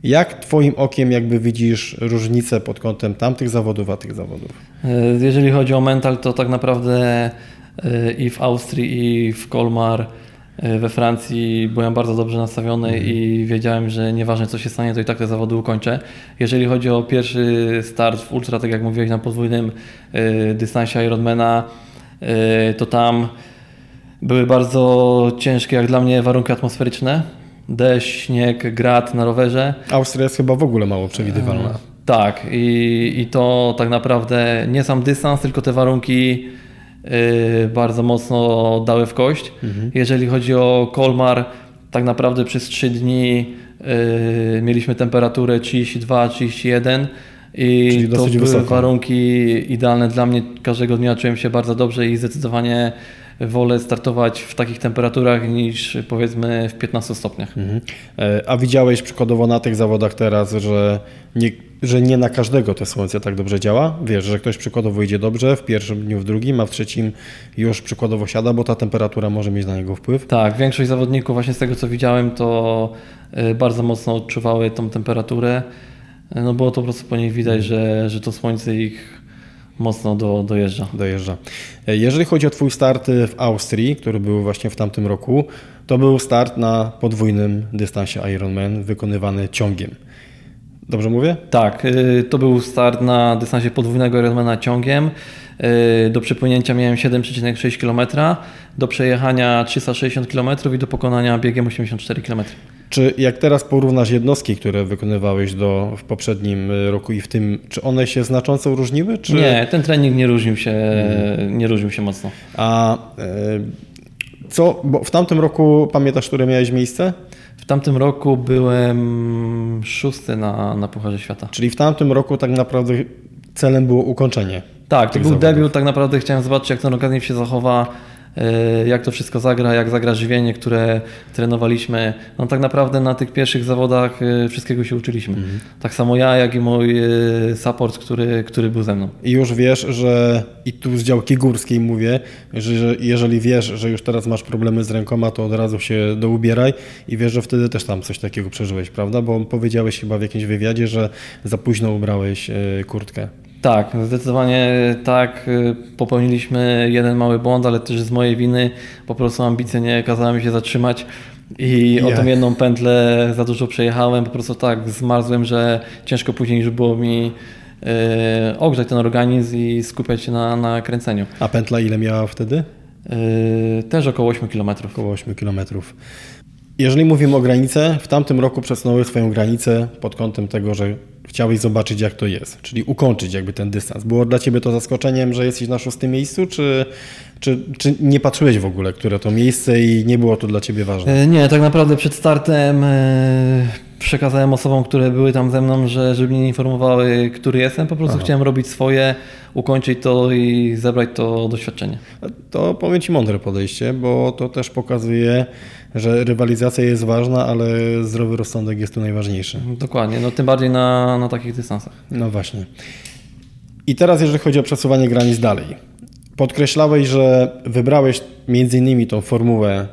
Jak Twoim okiem jakby widzisz różnicę pod kątem tamtych zawodów, a tych zawodów? E, Jeżeli chodzi o mental, to tak naprawdę e, i w Austrii, i w Colmar, e, we Francji byłem bardzo dobrze nastawiony i wiedziałem, że nieważne co się stanie, to i tak te zawody ukończę. Jeżeli chodzi o pierwszy start w ultra, tak jak mówiłeś, na podwójnym e, dystansie Ironmana, e, to tam były bardzo ciężkie jak dla mnie warunki atmosferyczne. Deszcz, śnieg, grad na rowerze. Austria jest chyba w ogóle mało przewidywalna. Tak, i, i to tak naprawdę nie sam dystans, tylko te warunki bardzo mocno dały w kość. Jeżeli chodzi o Kolmar, tak naprawdę przez 3 dni y, mieliśmy temperaturę 32-31 i Czyli to były wysoko. warunki idealne dla mnie. Każdego dnia czułem się bardzo dobrze i zdecydowanie wolę startować w takich temperaturach niż powiedzmy w 15 stopniach. Mhm. E, A widziałeś przykładowo na tych zawodach teraz, że nie, że nie na każdego te słońce tak dobrze działa? Wiesz, że ktoś przykładowo idzie dobrze w pierwszym dniu, w drugim, a w trzecim już przykładowo siada, bo ta temperatura może mieć na niego wpływ? Tak, większość zawodników właśnie z tego co widziałem, to y, bardzo mocno odczuwały tą temperaturę. Y, No było to po prostu po nich widać, że, że to słońce ich mocno do, dojeżdża. Dojeżdża. E, Jeżeli chodzi o Twój start w Austrii, który był właśnie w tamtym roku, to był start na podwójnym dystansie Ironman wykonywany ciągiem. Dobrze mówię? Tak, y, to był start na dystansie podwójnego Ironmana ciągiem. Do przepłynięcia miałem 7,6 km, do przejechania 360 km i do pokonania biegiem 84 km. Czy jak teraz porównasz jednostki, które wykonywałeś do, w poprzednim y, roku i w tym, czy one się znacząco różniły? Czy... Nie, ten trening nie różnił się, nie różnił się mocno. A e, co, bo w tamtym roku pamiętasz, które miałeś miejsce? W tamtym roku byłem szósty na, na Pucharze Świata. Czyli w tamtym roku tak naprawdę celem było ukończenie. Tak, to był zawodów. debiut, tak naprawdę chciałem zobaczyć jak ten organizm się zachowa, jak to wszystko zagra, jak zagra żywienie, które trenowaliśmy. No tak naprawdę na tych pierwszych zawodach e, wszystkiego się uczyliśmy. Mhm. Tak samo ja, jak i mój e, support, który, który był ze mną. I już wiesz, że i tu z działki górskiej mówię, że, że jeżeli wiesz, że już teraz masz problemy z rękoma, to od razu się doubieraj i wiesz, że wtedy też tam coś takiego przeżyłeś, prawda? Bo powiedziałeś chyba w jakimś wywiadzie, że za późno ubrałeś e, kurtkę. Tak, zdecydowanie tak. y, Popełniliśmy jeden mały błąd, ale też z mojej winy po prostu ambicje nie kazały mi się zatrzymać i o Ja. tą jedną pętlę za dużo przejechałem. Po prostu tak zmarzłem, że ciężko później już było mi y, ogrzać ten organizm i skupiać się na, na kręceniu. A pętla ile miała wtedy? Y, też około 8 km. Około 8 km. Jeżeli mówimy o granicy, w tamtym roku przesunąłeś swoją granicę pod kątem tego, że chciałeś zobaczyć, jak to jest, czyli ukończyć jakby ten dystans. Było dla Ciebie to zaskoczeniem, że jesteś na szóstym miejscu, czy, czy, czy nie patrzyłeś w ogóle, które to miejsce i nie było to dla Ciebie ważne? E, Nie, tak naprawdę przed startem e, przekazałem osobom, które były tam ze mną, że żeby mnie informowały, który jestem. Po prostu chciałem robić swoje, ukończyć to i zebrać to doświadczenie. To powiem Ci mądre podejście, bo to też pokazuje, że rywalizacja jest ważna, ale zdrowy rozsądek jest tu najważniejszy. Dokładnie, no tym bardziej na, na takich dystansach. No właśnie. I teraz, jeżeli chodzi o przesuwanie granic dalej. Podkreślałeś, że wybrałeś między innymi tą formułę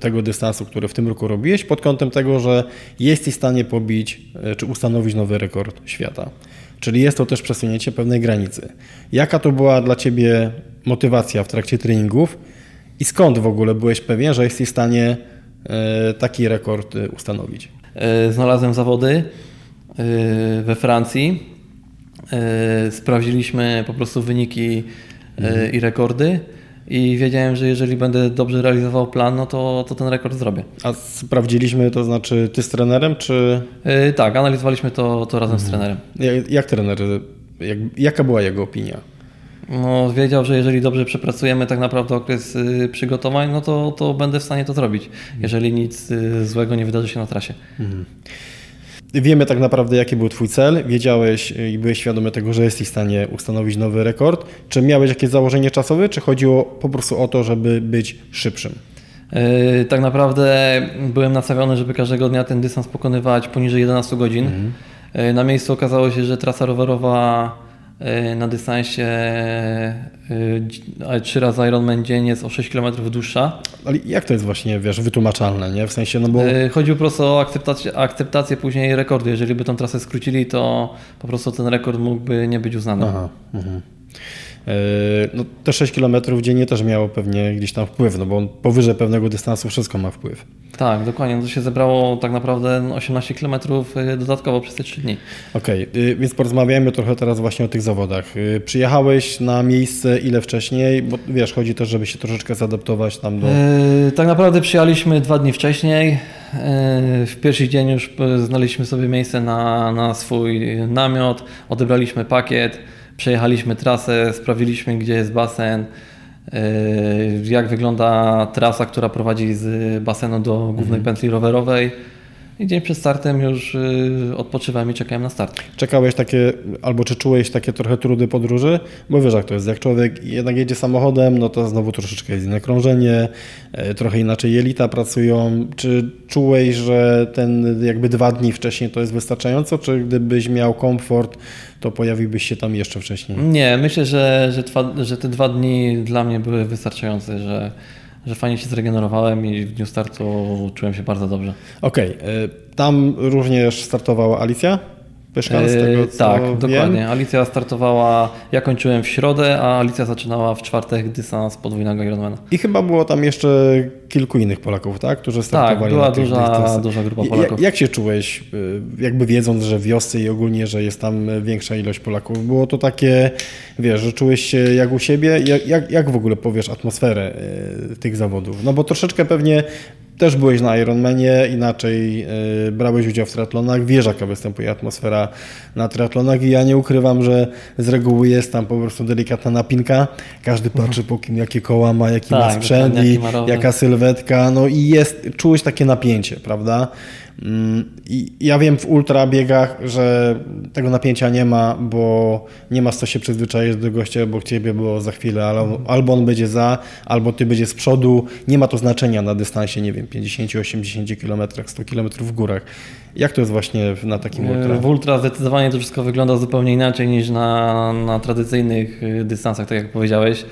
tego dystansu, który w tym roku robiłeś, pod kątem tego, że jesteś w stanie pobić e, czy ustanowić nowy rekord świata. Czyli jest to też przesunięcie pewnej granicy. Jaka to była dla Ciebie motywacja w trakcie treningów i skąd w ogóle byłeś pewien, że jesteś w stanie e, taki rekord e, ustanowić? E, Znalazłem zawody e, we Francji. E, Sprawdziliśmy po prostu wyniki e, i rekordy i wiedziałem, że jeżeli będę dobrze realizował plan, no to, to ten rekord zrobię. A sprawdziliśmy, to znaczy ty z trenerem, czy E, Tak, analizowaliśmy to, to razem z trenerem. jak, jak trener, jak, jaka była jego opinia? No, wiedział, że jeżeli dobrze przepracujemy tak naprawdę okres y, przygotowań, no to, to będę w stanie to zrobić, jeżeli nic y, złego nie wydarzy się na trasie. Wiemy tak naprawdę, jaki był twój cel, wiedziałeś i byłeś świadomy tego, że jesteś w stanie ustanowić nowy rekord. Czy miałeś jakieś założenie czasowe, czy chodziło po prostu o to, żeby być szybszym? Yy, Tak naprawdę byłem nastawiony, żeby każdego dnia ten dystans pokonywać poniżej 11 godzin. Yy, Na miejscu okazało się, że trasa rowerowa na dystansie dzi- ale trzy razy Ironman dzień jest o 6 km dłuższa. Ale jak to jest właśnie, wiesz, wytłumaczalne, nie? W sensie, no bo... Chodzi po prostu o akceptację, akceptację później rekordu. Jeżeli by tą trasę skrócili, to po prostu ten rekord mógłby nie być uznany. Aha. Mhm. E, No, te 6 km dziennie też miało pewnie gdzieś tam wpływ, no bo on powyżej pewnego dystansu wszystko ma wpływ. Tak, dokładnie. No To się zebrało tak naprawdę 18 km dodatkowo przez te 3 dni. Okej, y, więc porozmawiajmy trochę teraz właśnie o tych zawodach. Przyjechałeś na miejsce ile wcześniej, bo wiesz, chodzi też, żeby się troszeczkę zaadaptować tam do... Yy, tak naprawdę przyjechaliśmy dwa dni wcześniej. Yy, w pierwszy dzień już yy, znaleźliśmy sobie miejsce na, na swój namiot, odebraliśmy pakiet, przejechaliśmy trasę, sprawdziliśmy gdzie jest basen, yy, jak wygląda trasa, która prowadzi z basenu do głównej pętli rowerowej. I dzień przed startem już yy, odpoczywałem i czekałem na start. Czekałeś takie, albo czy czułeś takie trochę trudy podróży? Bo wiesz jak to jest, jak człowiek jednak jedzie samochodem, no to znowu troszeczkę jest inne krążenie, e, trochę inaczej jelita pracują. Czy czułeś, że ten jakby dwa dni wcześniej to jest wystarczająco, czy gdybyś miał komfort, to pojawiłbyś się tam jeszcze wcześniej? Nie, myślę, że, że, twa, że te dwa dni dla mnie były wystarczające, że, że fajnie się zregenerowałem i w dniu startu czułem się bardzo dobrze. Okej, e, tam również startowała Alicja Pyszkan, z tego co tak, wiem. dokładnie. Alicja startowała, ja kończyłem w środę, a Alicja zaczynała w czwartek dystans podwójnego Ironmana. I chyba było tam jeszcze kilku innych Polaków, tak? Którzy Tak, startowali była na tych duża, dystansach. duża grupa I- Polaków. Jak, jak się czułeś, y, jakby wiedząc, że w wiosce i ogólnie, że jest tam większa ilość Polaków? Było to takie, wiesz, że czułeś się jak u siebie? Jak, jak, jak w ogóle powiesz atmosferę y, tych zawodów? No bo troszeczkę pewnie też byłeś na Ironmanie, inaczej y, brałeś udział w triatlonach, wiesz jaka występuje atmosfera na triatlonach i ja nie ukrywam, że z reguły jest tam po prostu delikatna napinka, każdy patrzy po kim, jakie koła ma, jaki ma Tak, sprzęt dokładnie, i ma jaka sylwetka, no i jest, czułeś takie napięcie, prawda? Mm, I ja wiem w ultra biegach, że tego napięcia nie ma, bo nie masz co się przyzwyczaić do gościa obok ciebie, bo za chwilę albo, albo on będzie za, albo ty będziesz z przodu. Nie ma to znaczenia na dystansie, nie wiem, 50-80 km, 100 km w górach. Jak to jest właśnie na takim ultra? W ultra zdecydowanie to wszystko wygląda zupełnie inaczej niż na, na tradycyjnych y, dystansach, tak jak powiedziałeś.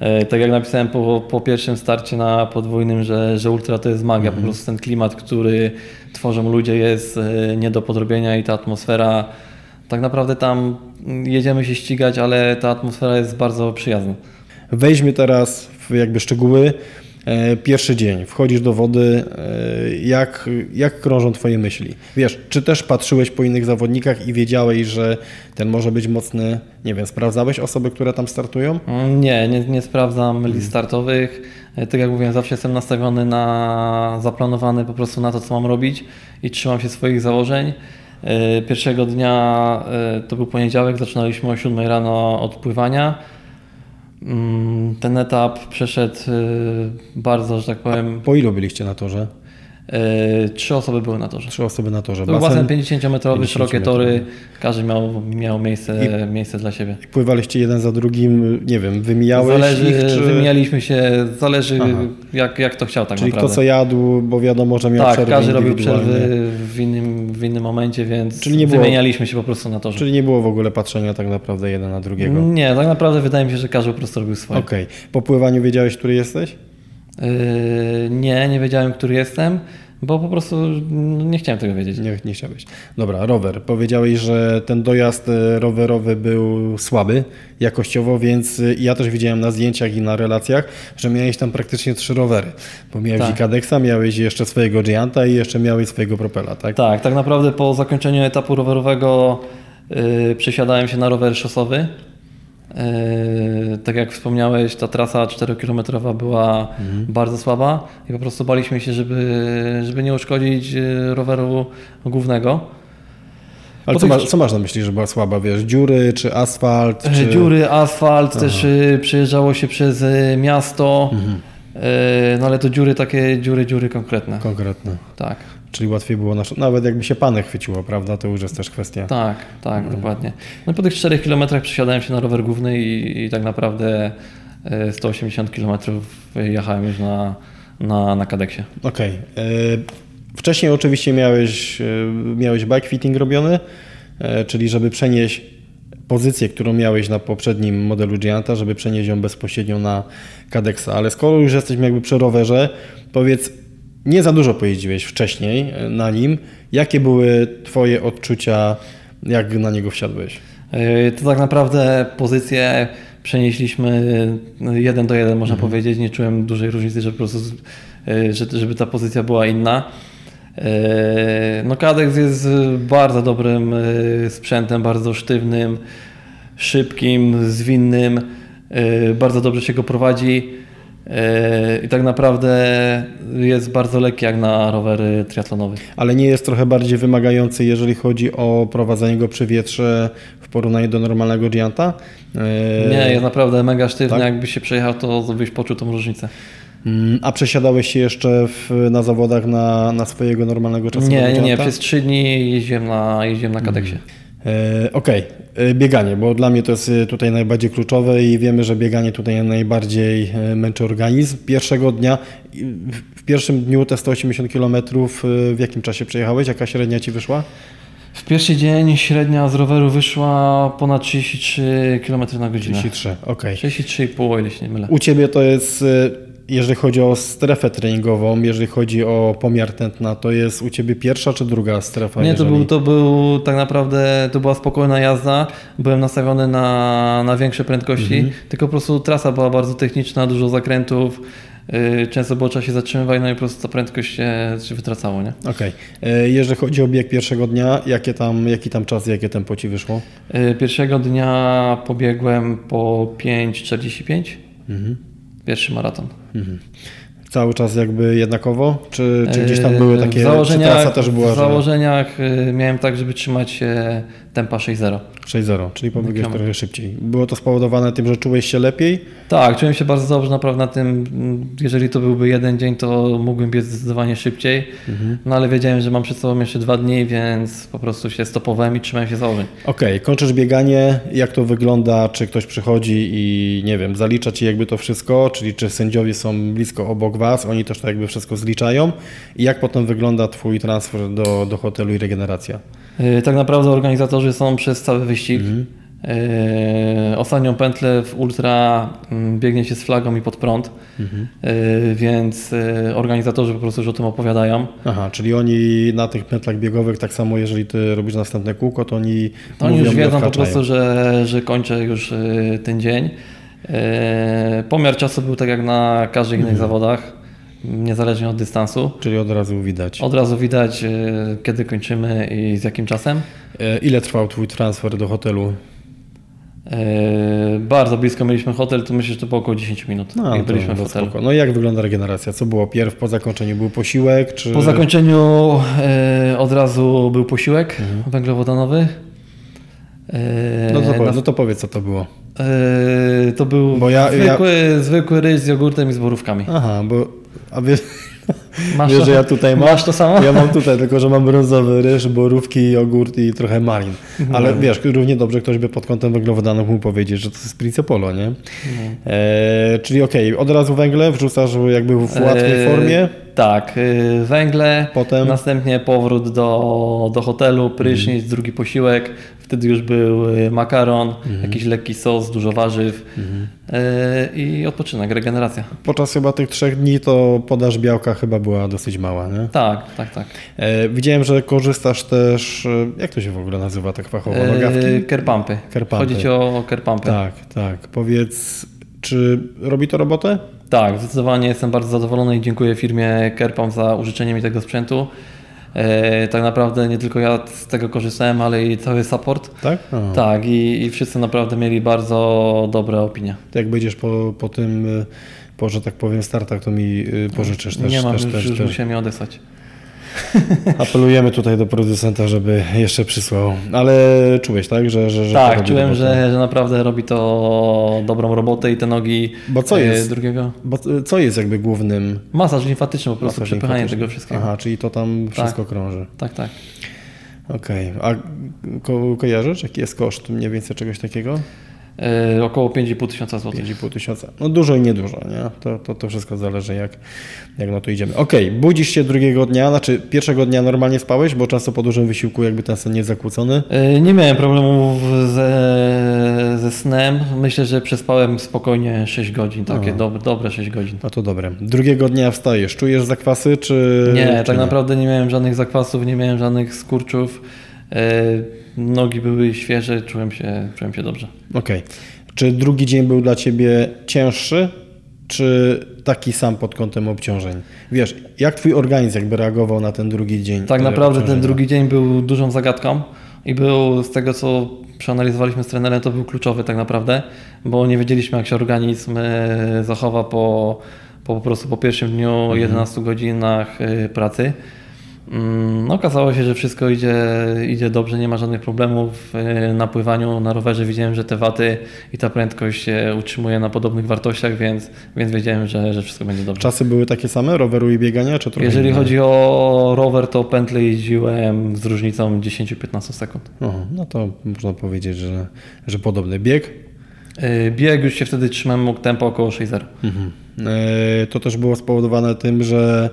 E, Tak jak napisałem po, po pierwszym starcie na podwójnym, że, że ultra to jest magia. Po prostu ten klimat, który tworzą ludzie jest e, nie do podrobienia i ta atmosfera. Tak naprawdę tam jedziemy się ścigać, ale ta atmosfera jest bardzo przyjazna. Wejdźmy teraz w jakby szczegóły. E, Pierwszy dzień, wchodzisz do wody, e, jak, jak krążą Twoje myśli? Wiesz, czy też patrzyłeś po innych zawodnikach i wiedziałeś, że ten może być mocny, nie wiem, sprawdzałeś osoby, które tam startują? Mm, Nie, nie, nie sprawdzam list startowych. E, Tak jak mówiłem, zawsze jestem nastawiony na zaplanowany po prostu na to, co mam robić i trzymam się swoich założeń. Pierwszego dnia to był poniedziałek, zaczynaliśmy o 7 rano od pływania. Mm, Ten etap przeszedł e, bardzo, że tak powiem, Po ilu byliście na torze? E, trzy osoby były na torze. Trzy osoby na torze. To był basen Basen, 50-metrowy, szerokie tory, 50-metrowy. każdy miał, miał miejsce, miejsce dla siebie. pływaliście jeden za drugim, nie wiem, wymijałeś Zależy, ich, czy... wymienialiśmy się, zależy Aha. jak, jak to chciał tak Czyli naprawdę. kto co jadł, bo wiadomo, że miał tak, przerwy każdy robił przerwy w innym, w innym momencie, więc Czyli nie było- wymienialiśmy się po prostu na torze. Czyli nie było w ogóle patrzenia tak naprawdę jeden na drugiego. Nie, tak naprawdę wydaje mi się, że każdy po prostu robił swoje. Okej. Po pływaniu wiedziałeś, który jesteś? Yy, nie, nie wiedziałem, który jestem, bo po prostu nie chciałem tego wiedzieć. Nie, nie chciałeś. Dobra, rower. Powiedziałeś, że ten dojazd e, rowerowy był słaby jakościowo, więc e, ja też widziałem na zdjęciach i na relacjach, że miałeś tam praktycznie trzy rowery. Bo miałeś Tak. Kadexa, miałeś jeszcze swojego Gianta i jeszcze miałeś swojego Propela, tak? Tak, tak naprawdę po zakończeniu etapu rowerowego yy, przesiadałem się na rower szosowy. Yy, tak jak wspomniałeś, ta trasa 4-kilometrowa była Mhm. bardzo słaba i po prostu baliśmy się, żeby, żeby nie uszkodzić yy, roweru głównego. Ale co, masz, co masz na myśli, że była słaba? Wiesz, dziury czy asfalt? E, Czy... Dziury, asfalt, też y, przejeżdżało się przez y, miasto, Mhm. y, no ale to dziury takie, dziury, dziury konkretne. Konkretne. Tak, Czyli łatwiej było, nasz... nawet jakby się panek chwyciło, prawda? To już jest też kwestia. tak, tak, Mhm. dokładnie. No po tych 4 kilometrach przesiadałem się na rower główny i, i tak naprawdę y, 180 kilometrów jechałem już na, na, na kadeksie. Okej. E, Wcześniej oczywiście miałeś, e, miałeś bike fitting robiony, e, czyli żeby przenieść pozycję, którą miałeś na poprzednim modelu Gianta, żeby przenieść ją bezpośrednio na Cadexa. Ale skoro już jesteśmy jakby przy rowerze, powiedz, nie za dużo pojeździłeś wcześniej e, na nim. Jakie były Twoje odczucia, jak na niego wsiadłeś? Y, To tak naprawdę pozycję przenieśliśmy y, jeden do jeden, można powiedzieć. Nie czułem dużej różnicy, że po prostu, żeby ta pozycja była inna. No Kadex jest bardzo dobrym sprzętem, bardzo sztywnym, szybkim, zwinnym. Bardzo dobrze się go prowadzi. Y, I tak naprawdę jest bardzo lekki jak na rowery triatlonowe. Ale nie jest trochę bardziej wymagający, jeżeli chodzi o prowadzenie go przy wietrze w porównaniu do normalnego Gianta? E, Nie, jest naprawdę mega sztywny. tak? Jakby się przejechał, to byś poczuł tą różnicę. Mm, A przesiadałeś się jeszcze w, na zawodach na, na swojego normalnego czasowego Nie, nie, nie. Przez trzy dni jeździłem na, jeździłem na kadeksie. E, Okej, E, bieganie, bo dla mnie to jest e, tutaj najbardziej kluczowe i wiemy, że bieganie tutaj najbardziej e, męczy organizm. Pierwszego dnia, w- pierwszym dniu te 180 km w jakim czasie przejechałeś? Jaka średnia Ci wyszła? W pierwszy dzień średnia z roweru wyszła ponad 33 km na godzinę. 33, okej. 33,5 o ile się nie mylę. U Ciebie to jest, e, jeżeli chodzi o strefę treningową, jeżeli chodzi o pomiar tętna, to jest u Ciebie pierwsza czy druga strefa? Nie, to jeżeli... był, to był tak naprawdę, to była spokojna jazda. Byłem nastawiony na, na większe prędkości, Mhm. tylko po prostu trasa była bardzo techniczna, dużo zakrętów. Yy, często było trzeba się zatrzymywać, no i po prostu ta prędkość się, się wytracało, nie? Okej. E, Jeżeli chodzi o bieg pierwszego dnia, jakie tam, jaki tam czas, jakie tempo Ci wyszło? Yy, Pierwszego dnia pobiegłem po 5,45. Mhm. Pierwszy maraton. Mm-hmm. Cały czas jakby jednakowo? Czy, czy gdzieś tam Yy, były takie, w założeniach, czy trasa też była, W założeniach yy, miałem tak, żeby trzymać się tempa 6.0. że 6-0, czyli pobiegłeś trochę szybciej. Było to spowodowane tym, że czułeś się lepiej? Tak, czułem się bardzo dobrze naprawdę na tym. Jeżeli to byłby jeden dzień, to mógłbym biec zdecydowanie szybciej. Mhm. No ale wiedziałem, że mam przed sobą jeszcze dwa dni, więc po prostu się stopowałem i trzymałem się założeń. Okej, kończysz bieganie, jak to wygląda, czy ktoś przychodzi i nie wiem, zalicza Ci jakby to wszystko, czyli czy sędziowie są blisko obok Was, oni też to jakby wszystko zliczają i jak potem wygląda Twój transfer do, do hotelu i regeneracja? Yy, Tak naprawdę organizatorzy są przez cały wyścig. Mhm. Yy, Ostatnią pętlę w ultra mm, biegnie się z flagą i pod prąd, Mhm. Yy, więc organizatorzy po prostu już o tym opowiadają. Aha, czyli oni na tych pętlach biegowych, tak samo jeżeli Ty robisz następne kółko, to oni To oni już wiedzą po prostu, że, że kończę już ten dzień. E, Pomiar czasu był tak jak na każdych innych zawodach, niezależnie od dystansu. Czyli od razu widać. Od razu widać, e, kiedy kończymy i z jakim czasem. E, Ile trwał Twój transfer do hotelu? Bardzo blisko mieliśmy hotel, to myślę, że to było około 10 minut, jak to- byliśmy w to hotelu. spoko. No i jak wygląda regeneracja? Co było pierw po zakończeniu? Był posiłek? Czy... Po zakończeniu e, od razu był posiłek węglowodanowy. E, No to, na- no to powiedz, co to było. E, to był Bo ja- ja- zwykły, zwykły ryż z jogurtem i z borówkami. Aha, bo... A wiesz, Masz wiesz że ja tutaj mam... Masz to samo? Ja mam tutaj, tylko że mam brązowy ryż, borówki, jogurt i trochę malin. Ale wiesz, równie dobrze ktoś by pod kątem węglowodanów mógł powiedzieć, że to jest Prince Polo, nie? E, czyli okej, od razu węgle wrzucasz jakby w łatwej E, formie. Tak, e, węgle, Potem? następnie powrót do, do hotelu, prysznic, Mhm. drugi posiłek. Wtedy już był e, makaron, Mhm. jakiś lekki sos, dużo warzyw e, i odpoczynek, regeneracja. Podczas chyba tych trzech dni to podaż białka chyba była dosyć mała, nie? Tak, tak, tak. E, widziałem, że korzystasz też, e, jak to się w ogóle nazywa tak fachowo, E, nogawki? Kerpampy. Kerpampy. Chodzi ci o kerpampy. Tak, tak. Powiedz, czy robi to robotę? Tak, zdecydowanie jestem bardzo zadowolony i dziękuję firmie Kerpam za użyczenie mi tego sprzętu. E, tak naprawdę nie tylko ja z tego korzystałem, ale i cały support. Tak? A. Tak, i, i wszyscy naprawdę mieli bardzo dobre opinie. Jak będziesz po, po tym, y, po, że tak powiem, startach, to mi y, pożyczysz też. nie mam, też, już, też, już też. musiałem je odesłać. [LAUGHS] Apelujemy tutaj do producenta, żeby jeszcze przysłał. Ale czułeś, tak? Że, że, że tak, czułem, że, że naprawdę robi to dobrą robotę i te nogi Bo co e, jest? drugiego. Bo co jest jakby głównym Masaż limfatyczny po prostu, masażem przepychanie tego wszystkiego. Aha, czyli to tam wszystko krąży. Tak, tak. Okej. A ko kojarzysz, jaki jest koszt mniej więcej czegoś takiego? E, około 5,5 tysiąca złotych. 5,5 tysiąca. No dużo i niedużo, nie? To, to, to wszystko zależy jak, jak na to idziemy. Okej, budzisz się drugiego dnia, znaczy pierwszego dnia normalnie spałeś, bo często po dużym wysiłku jakby ten sen nie jest zakłócony. E, Nie miałem problemów ze, ze snem. Myślę, że przespałem spokojnie 6 godzin, takie dobre, dobre 6 godzin. No to dobre. Drugiego dnia wstajesz, czujesz zakwasy, czy Nie, czy tak naprawdę nie miałem żadnych zakwasów, nie miałem żadnych skurczów. E, Nogi były świeże, czułem się, czułem się dobrze. Okej. Czy drugi dzień był dla Ciebie cięższy, czy taki sam pod kątem obciążeń? Wiesz, jak Twój organizm jakby reagował na ten drugi dzień? Tak e, naprawdę ten drugi dzień był dużą zagadką i był z tego, co przeanalizowaliśmy z trenerem, to był kluczowy tak naprawdę, bo nie wiedzieliśmy, jak się organizm e, zachowa po, po, po prostu po pierwszym dniu, 11 godzinach e, pracy. No, okazało się, że wszystko idzie, idzie dobrze, nie ma żadnych problemów. E, Na pływaniu, na rowerze widziałem, że te waty i ta prędkość się utrzymuje na podobnych wartościach, więc, więc wiedziałem, że, że wszystko będzie dobrze. Czasy były takie same, roweru i biegania, czy trochę Jeżeli inne? chodzi o rower, to pętlę jeździłem z różnicą 10-15 sekund. Aha, no to można powiedzieć, że, że podobny bieg. Yy, Bieg już się wtedy trzymałem mógł tempo około 6.0. Mhm. E, To też było spowodowane tym, że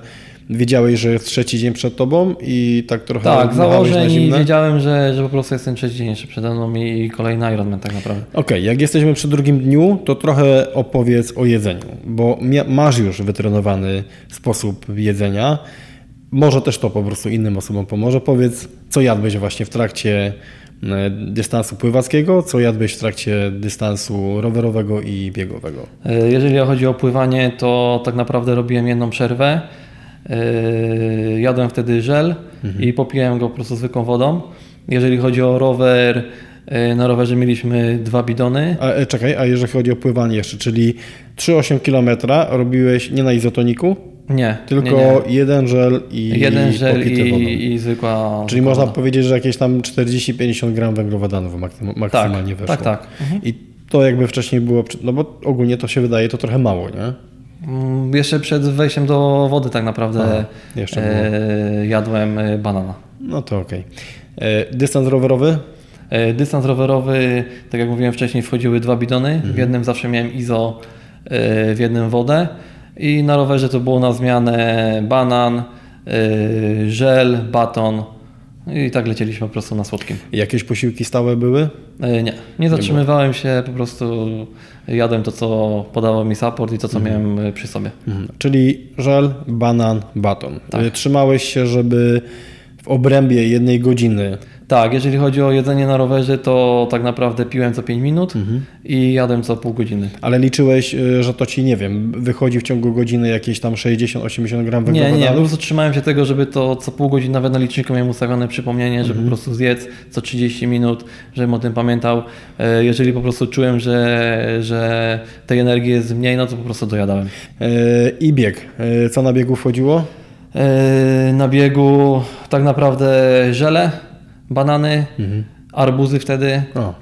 wiedziałeś, że jest trzeci dzień przed tobą i tak trochę Tak, założeń i wiedziałem, że, że po prostu jestem trzeci dzień jeszcze przede mną i kolejny Ironman tak naprawdę. Okej, jak jesteśmy przy drugim dniu, to trochę opowiedz o jedzeniu, bo masz już wytrenowany sposób jedzenia. Może też to po prostu innym osobom pomoże. Powiedz, co jadłeś właśnie w trakcie e, dystansu pływackiego, co jadłeś w trakcie dystansu rowerowego i biegowego. Yy, Jeżeli chodzi o pływanie, to tak naprawdę robiłem jedną przerwę. Yy, Jadłem wtedy żel i popiłem go po prostu zwykłą wodą. Jeżeli chodzi o rower, yy, na rowerze mieliśmy dwa bidony. A, e, czekaj, a jeżeli chodzi o pływanie jeszcze, czyli 3,8 km robiłeś nie na izotoniku, Nie, tylko nie, nie. jeden żel i Jeden żel popity wodą. i, i zwykła. Czyli można powiedzieć, że jakieś tam 40-50 gram węglowodanów maksym- maksymalnie tak, weszło. tak, tak. Mhm. I to jakby wcześniej było, no bo ogólnie to się wydaje to trochę mało, nie? Mm, Jeszcze przed wejściem do wody tak naprawdę Aha, jeszcze e, jadłem e, banana. No to okej. E, Dystans rowerowy? E, Dystans rowerowy, tak jak mówiłem wcześniej, wchodziły dwa bidony. Mhm. W jednym zawsze miałem izo, e, w jednym wodę. I na rowerze to było na zmianę banan, e, żel, baton. I tak lecieliśmy po prostu na słodkim. Jakieś posiłki stałe były? E, Nie, nie zatrzymywałem się, po prostu jadłem to, co podawał mi support i to, co miałem e, przy sobie. Mhm. Czyli żel, banan, baton. Tak. E, Trzymałeś się, żeby w obrębie jednej godziny. Tak, jeżeli chodzi o jedzenie na rowerze, to tak naprawdę piłem co 5 minut i jadłem co pół godziny. Ale liczyłeś, y, że to ci, nie wiem, wychodzi w ciągu godziny jakieś tam 60-80 gram Nie, nie, po prostu trzymałem się tego, żeby to co pół godziny nawet na liczniku miałem ustawione przypomnienie, żeby po prostu zjedz co 30 minut, żebym o tym pamiętał. E, Jeżeli po prostu czułem, że, że tej energii jest mniej, no to po prostu dojadałem. E, I bieg. E, Co na biegu wchodziło? Na biegu tak naprawdę żele, banany, arbuzy wtedy. O,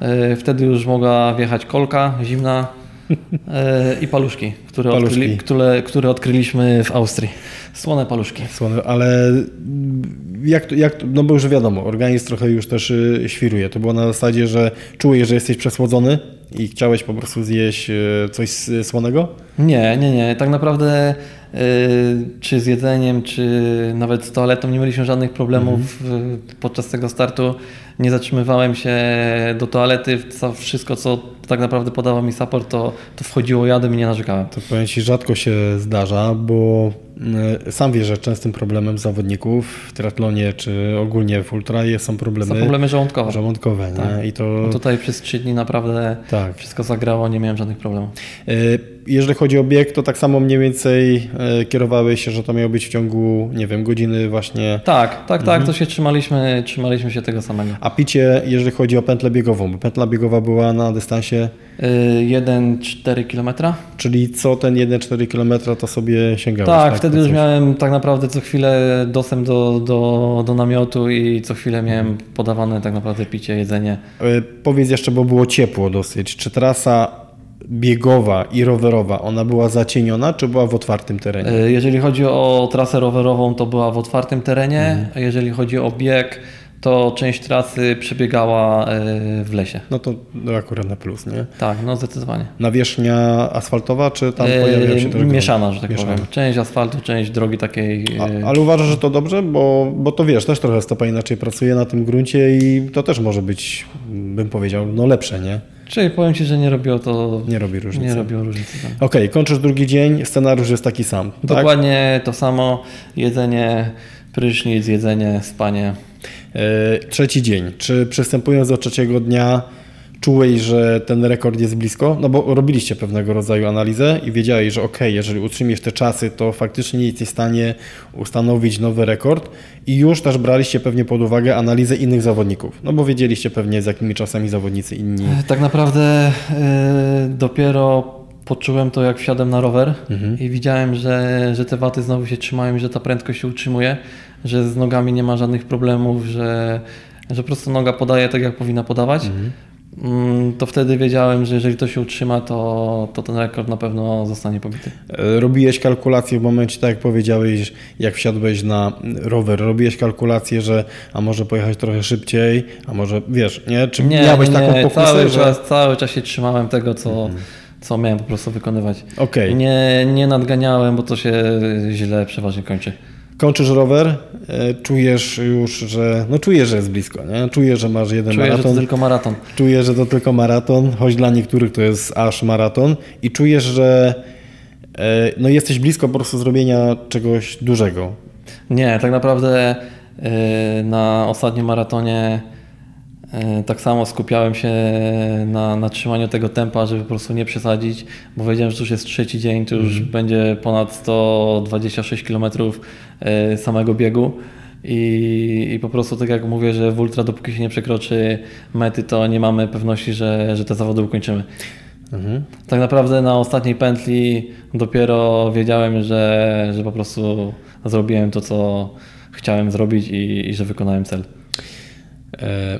E, Wtedy już mogła wjechać kolka zimna e, i paluszki, które. Odkryli, które, które odkryliśmy w Austrii. Słone paluszki. słone, ale jak, to- jak, no bo już wiadomo, organizm trochę już też y, świruje. To było na zasadzie, że czułeś, że jesteś przesłodzony i chciałeś po prostu zjeść y, coś słonego? Nie, nie, nie. Tak naprawdę y, czy z jedzeniem, czy nawet z toaletą nie mieliśmy żadnych problemów y, podczas tego startu. Nie zatrzymywałem się do toalety. Wszystko, co tak naprawdę podawał mi support, to, to wchodziło jadem i nie narzekałem. To powiem Ci, rzadko się zdarza, bo sam wiesz, że częstym problemem zawodników w triatlonie czy ogólnie w ultra jest- są problemy, Są problemy żołądkowe. żołądkowe. Tak. I to, No Tutaj przez trzy dni naprawdę tak. wszystko zagrało, nie miałem żadnych problemów. Y, Jeżeli chodzi o bieg, to tak samo mniej więcej y, kierowałeś się, że to miało być w ciągu, nie wiem, godziny właśnie. Tak, tak, tak, to się trzymaliśmy, trzymaliśmy się tego samego. A picie, jeżeli chodzi o pętlę biegową, bo pętla biegowa była na dystansie, Y, 1,4 km. czyli co ten 1,4 km to sobie sięgałeś. Tak, wtedy już miałem tak naprawdę co chwilę dostęp do, do, do namiotu i co chwilę miałem podawane tak naprawdę picie, jedzenie. Y, Powiedz jeszcze, bo było ciepło dosyć. Czy trasa biegowa i rowerowa, ona była zacieniona, czy była w otwartym terenie? Y, Jeżeli chodzi o trasę rowerową, to była w otwartym terenie, Mhm. a jeżeli chodzi o bieg, to część trasy przebiegała y, w lesie. No to akurat na plus, nie? Tak, no zdecydowanie. Nawierzchnia asfaltowa, czy tam Y, pojawiał się grunt? Mieszana, że tak Mieszana. powiem. Część asfaltu, część drogi takiej. y, A, ale uważasz, że to dobrze? Bo, bo to wiesz, też trochę stopa inaczej pracuje na tym gruncie i to też może być, bym powiedział, no lepsze, nie? Czyli powiem Ci, że nie robiło to. Nie robi różnicy. Nie robiło różnicy. tak. Okej, kończysz drugi dzień, scenariusz jest taki sam. Tak? Dokładnie to samo. Jedzenie, prysznic, jedzenie, spanie. E, trzeci dzień. Czy przystępując do trzeciego dnia czułeś, że ten rekord jest blisko? No bo robiliście pewnego rodzaju analizę i wiedziałeś, że ok, jeżeli utrzymiesz te czasy, to faktycznie jesteś w stanie ustanowić nowy rekord i już też braliście pewnie pod uwagę analizę innych zawodników. No bo wiedzieliście pewnie z jakimi czasami zawodnicy inni. Tak naprawdę y, dopiero poczułem to, jak wsiadłem na rower i widziałem, że, że te waty znowu się trzymają i że ta prędkość się utrzymuje, że z nogami nie ma żadnych problemów, że, że po prostu noga podaje tak, jak powinna podawać. Mm, To wtedy wiedziałem, że jeżeli to się utrzyma, to, to ten rekord na pewno zostanie pobity. E, Robiłeś kalkulację w momencie, tak jak powiedziałeś, jak wsiadłeś na rower, robiłeś kalkulację, że a może pojechać trochę szybciej, a może wiesz, nie? Czy miałeś taką pokusę, cały, że... Mhm. czas, cały czas się trzymałem tego, co, co miałem po prostu wykonywać. Okej. Nie, nie nadganiałem, bo to się źle przeważnie kończy. Kończysz rower, e, czujesz już, że no czujesz, że jest blisko, nie? Czujesz, że masz jeden Czuję, że maraton, to tylko maraton. czujesz, że to tylko maraton, choć dla niektórych to jest aż maraton i czujesz, że e, no jesteś blisko po prostu zrobienia czegoś dużego. Nie, tak naprawdę y, na ostatnim maratonie tak samo skupiałem się na, na trzymaniu tego tempa, żeby po prostu nie przesadzić, bo wiedziałem, że to już jest trzeci dzień, to już będzie ponad 126 km y, samego biegu. I, I po prostu tak jak mówię, że w ultra dopóki się nie przekroczy mety, to nie mamy pewności, że, że te zawody ukończymy. Tak naprawdę na ostatniej pętli dopiero wiedziałem, że, że po prostu zrobiłem to, co chciałem zrobić i, i że wykonałem cel. E,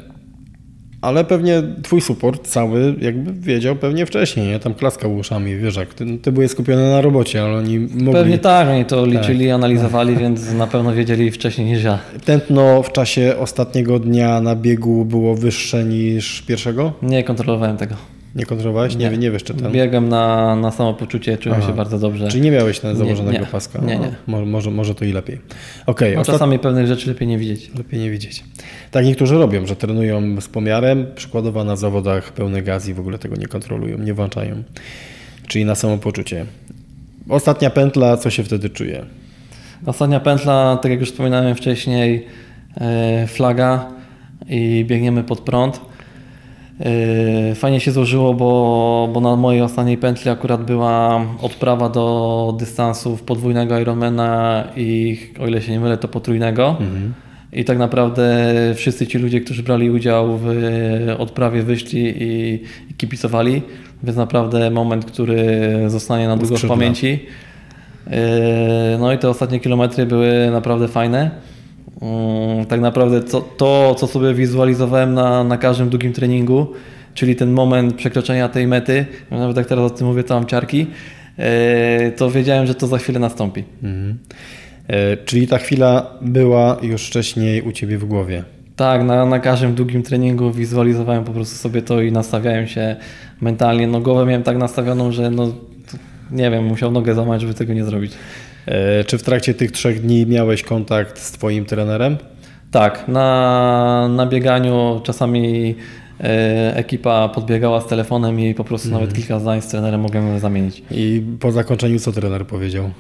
Ale pewnie twój support cały jakby wiedział pewnie wcześniej, nie? Tam klaskał uszami, wiesz jak, ty, ty byłeś skupiony na robocie, ale oni mogli... Pewnie tak, oni to liczyli, analizowali, [LAUGHS] więc na pewno wiedzieli wcześniej niż ja. Tętno w czasie ostatniego dnia na biegu było wyższe niż pierwszego? Nie kontrolowałem tego. Nie kontrolowałeś? Nie, nie, nie wiesz czy ten... Biegłem na, na samopoczucie, czułem Aha. się bardzo dobrze. Czyli nie miałeś ten Nie, założonego nie. paska? Nie, nie. O, Może, może, to i lepiej. No, ostat... czasami pewnych rzeczy lepiej nie widzieć. lepiej nie widzieć. Tak niektórzy robią, że trenują z pomiarem, przykładowo na zawodach pełny gaz i w ogóle tego nie kontrolują, nie włączają. Czyli na samopoczucie. Ostatnia pętla, co się wtedy czuje? Ostatnia pętla, tak jak już wspominałem wcześniej, e, flaga i biegniemy pod prąd. E, Fajnie się złożyło, bo, bo na mojej ostatniej pętli akurat była odprawa do dystansów podwójnego Ironmana i o ile się nie mylę, to potrójnego. I tak naprawdę wszyscy ci ludzie, którzy brali udział w odprawie, wyszli i, i kipicowali, więc naprawdę moment, który zostanie na długo w pamięci. Yy, No i te ostatnie kilometry były naprawdę fajne. Mm, Tak naprawdę to, to co sobie wizualizowałem na, na każdym długim treningu, czyli ten moment przekroczenia tej mety, nawet jak teraz o tym mówię, to mam ciarki, yy, to wiedziałem, że to za chwilę nastąpi. Mhm. E, Czyli ta chwila była już wcześniej u Ciebie w głowie. Tak, na, na każdym długim treningu wizualizowałem po prostu sobie to i nastawiałem się mentalnie. No głowę miałem tak nastawioną, że no, nie wiem, musiał nogę złamać, żeby tego nie zrobić. E, Czy w trakcie tych trzech dni miałeś kontakt z Twoim trenerem? Tak, na, na bieganiu czasami e, ekipa podbiegała z telefonem i po prostu nawet kilka zdań z trenerem mogłem zamienić. I po zakończeniu co trener powiedział?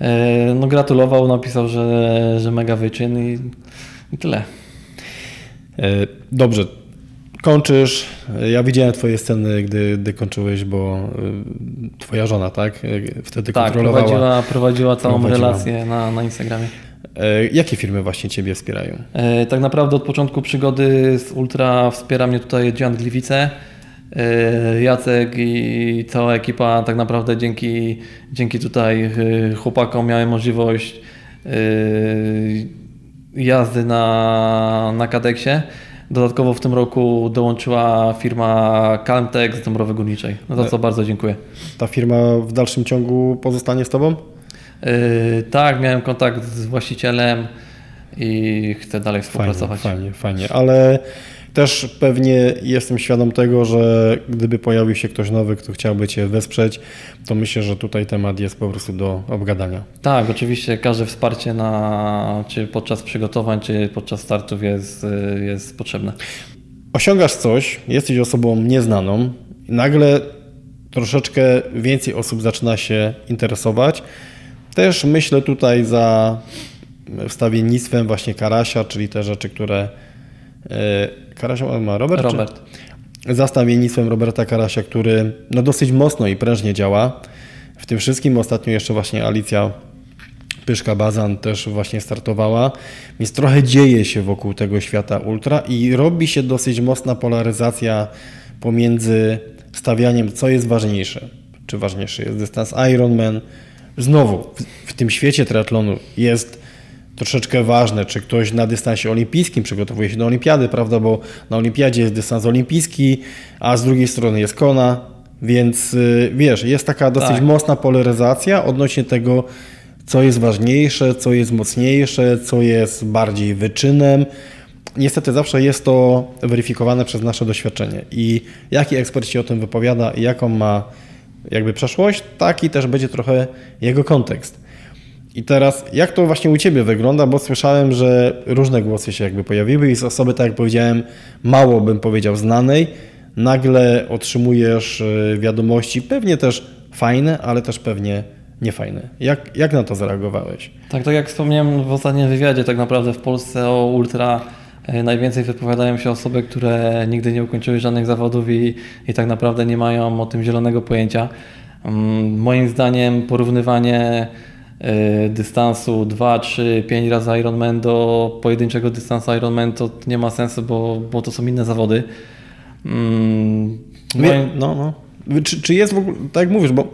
E, no gratulował, napisał, że, że mega wyczyn i, i tyle. Dobrze, kończysz. Ja widziałem Twoje sceny, gdy, gdy kończyłeś, bo e, Twoja żona, tak? E, Wtedy Tak, kontrolowała. prowadziła, prowadziła całą Prowadziła. relację na, na Instagramie. E, Jakie firmy właśnie Ciebie wspierają? E, Tak naprawdę od początku przygody z Ultra wspiera mnie tutaj Gian Gliwice, e, Jacek i cała ekipa. Tak naprawdę dzięki, dzięki tutaj chłopakom miałem możliwość jazdy na, na Kadeksie. Dodatkowo w tym roku dołączyła firma Calmtech z Dąbrowy Górniczej, za co bardzo dziękuję. Ta firma w dalszym ciągu pozostanie z Tobą? E, Tak, miałem kontakt z właścicielem i chcę dalej współpracować. Fajnie, fajnie, fajnie, ale też pewnie jestem świadom tego, że gdyby pojawił się ktoś nowy, kto chciałby Cię wesprzeć, to myślę, że tutaj temat jest po prostu do obgadania. Tak, oczywiście każde wsparcie na, czy podczas przygotowań, czy podczas startów jest, jest potrzebne. Osiągasz coś, jesteś osobą nieznaną i nagle troszeczkę więcej osób zaczyna się interesować. Też myślę tutaj za wstawiennictwem właśnie Karasia, czyli te rzeczy, które... Karasia ma Robert? czy- Robert. za stawiennictwem Roberta Karasia, który no dosyć mocno i prężnie działa. W tym wszystkim ostatnio jeszcze właśnie Alicja Pyszka-Bazan też właśnie startowała, więc trochę dzieje się wokół tego świata ultra i robi się dosyć mocna polaryzacja pomiędzy stawianiem, co jest ważniejsze. Czy ważniejszy jest dystans Ironman? Znowu, w, w tym świecie triatlonu jest troszeczkę ważne, czy ktoś na dystansie olimpijskim przygotowuje się do olimpiady, prawda, bo na olimpiadzie jest dystans olimpijski, a z drugiej strony jest kona, więc y, wiesz, jest taka dosyć Tak. mocna polaryzacja odnośnie tego, co jest ważniejsze, co jest mocniejsze, co jest bardziej wyczynem. Niestety zawsze jest to weryfikowane przez nasze doświadczenie i jaki ekspert się o tym wypowiada i jaką ma jakby przeszłość, taki też będzie trochę jego kontekst. I teraz, jak to właśnie u Ciebie wygląda, bo słyszałem, że różne głosy się jakby pojawiły i z osoby, tak jak powiedziałem, mało bym powiedział znanej, nagle otrzymujesz y, wiadomości, pewnie też fajne, ale też pewnie niefajne. Jak, jak na to zareagowałeś? Tak, tak jak wspomniałem w ostatnim wywiadzie, tak naprawdę w Polsce o ultra e, najwięcej wypowiadają się osoby, które nigdy nie ukończyły żadnych zawodów i, i tak naprawdę nie mają o tym zielonego pojęcia. Mm, Moim zdaniem porównywanie dystansu 2, 3, 5 razy Ironman do pojedynczego dystansu Ironman to nie ma sensu, bo, bo to są inne zawody. Mm, moim- no, no. Czy, czy jest w ogóle, tak jak mówisz, bo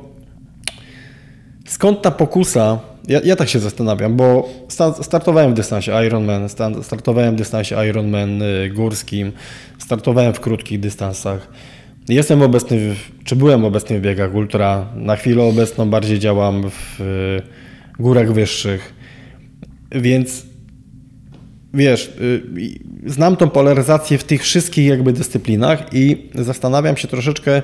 skąd ta pokusa? Ja, ja tak się zastanawiam, bo sta- startowałem w dystansie Ironman, sta- startowałem w dystansie Ironman y, górskim, startowałem w krótkich dystansach. Jestem obecny, w, czy byłem obecny w biegach ultra. Na chwilę obecną bardziej działam w y, górach wyższych. Więc wiesz, y, znam tą polaryzację w tych wszystkich jakby dyscyplinach i zastanawiam się troszeczkę,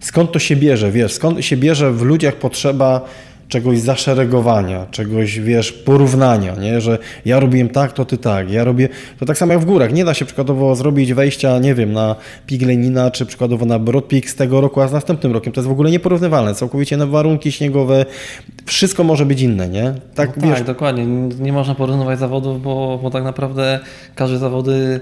skąd to się bierze, wiesz, skąd się bierze w ludziach potrzeba, czegoś zaszeregowania, czegoś, wiesz, porównania, nie? że ja robiłem tak, to ty tak, ja robię, to tak samo jak w górach, nie da się przykładowo zrobić wejścia, nie wiem, na Pik Lenina, czy przykładowo na Broad Peak z tego roku, a z następnym rokiem, to jest w ogóle nieporównywalne, całkowicie nowe warunki śniegowe, wszystko może być inne, nie? Tak, No wiesz, tak, dokładnie. Nie można porównywać zawodów, bo, bo tak naprawdę każde zawody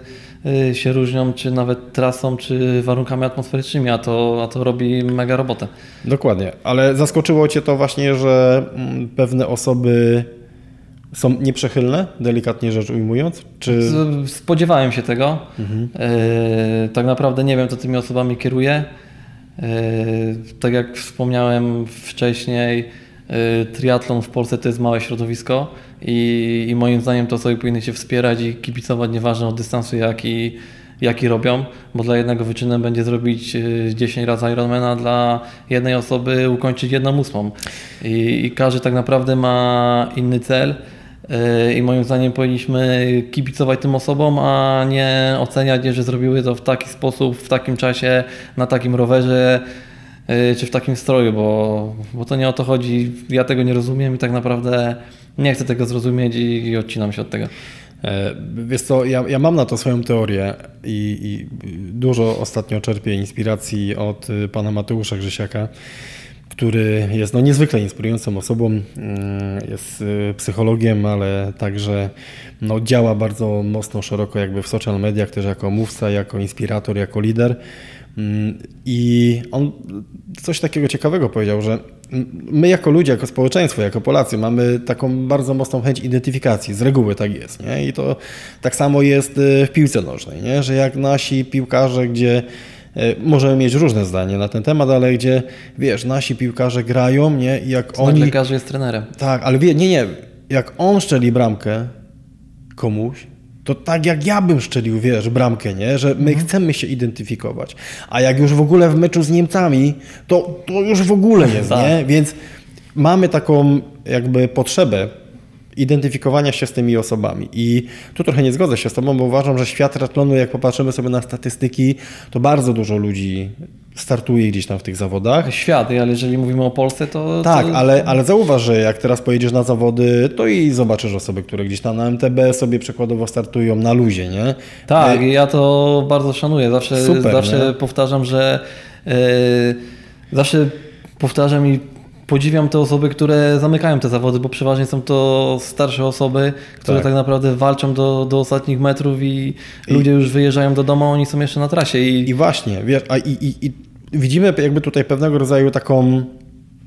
się różnią, czy nawet trasą, czy warunkami atmosferycznymi, a to, a to robi mega robotę. Dokładnie, ale zaskoczyło Cię to właśnie, że mm, pewne osoby są nieprzychylne, delikatnie rzecz ujmując? Czy... Spodziewałem się tego. E, tak naprawdę nie wiem, co tymi osobami kieruje. E, tak jak wspomniałem wcześniej, e, triatlon w Polsce to jest małe środowisko i, i moim zdaniem to osoby powinny się wspierać i kibicować nieważne od dystansu jaki, jaki robią, bo dla jednego wyczynem będzie zrobić e, 10 razy Ironmana, dla jednej osoby ukończyć jedną ósmą. I, I każdy tak naprawdę ma inny cel. Yy, I moim zdaniem powinniśmy kibicować tym osobom, a nie oceniać że zrobiły to w taki sposób, w takim czasie, na takim rowerze yy, czy w takim stroju, bo, bo to nie o to chodzi. Ja tego nie rozumiem i tak naprawdę nie chcę tego zrozumieć i, i odcinam się od tego. E, Wiesz co, ja, ja mam na to swoją teorię i, i dużo ostatnio czerpię inspiracji od y, pana Mateusza Grzesiaka, który jest no, niezwykle inspirującą osobą, mm, jest y, psychologiem, ale także no, działa bardzo mocno, szeroko jakby w social mediach, też jako mówca, jako inspirator, jako lider. I on coś takiego ciekawego powiedział, że my jako ludzie, jako społeczeństwo, jako Polacy mamy taką bardzo mocną chęć identyfikacji. Z reguły tak jest. Nie? I to tak samo jest y, w piłce nożnej, nie? że jak nasi piłkarze, gdzie y, możemy mieć różne zdanie na ten temat, ale gdzie, wiesz, nasi piłkarze grają, nie? I jak Znak oni... lekarzy jest trenerem. Tak, ale wie, nie, nie. Jak on szczeli bramkę komuś, to tak jak ja bym szczelił, wiesz, bramkę, nie? Że my chcemy się identyfikować. A jak już w ogóle w meczu z Niemcami, to, to już w ogóle jest, Tak. nie? Więc mamy taką jakby potrzebę identyfikowania się z tymi osobami. I tu trochę nie zgodzę się z Tobą, bo uważam, że świat triatlonu, jak popatrzymy sobie na statystyki, to bardzo dużo ludzi startuje gdzieś tam w tych zawodach. Świat, ale jeżeli mówimy o Polsce, to. Tak, to... ale, ale zauważ, że jak teraz pojedziesz na zawody, to i zobaczysz osoby, które gdzieś tam na MTB sobie przykładowo startują na luzie, nie? Tak, E, ja to bardzo szanuję. Zawsze, Super, zawsze nie? powtarzam, że e, zawsze powtarzam i podziwiam te osoby, które zamykają te zawody, bo przeważnie są to starsze osoby, które Tak. tak, naprawdę walczą do, do ostatnich metrów i, ludzie już wyjeżdżają do domu, a oni są jeszcze na trasie. I, I właśnie, wiesz, a i, i, i widzimy jakby tutaj pewnego rodzaju taką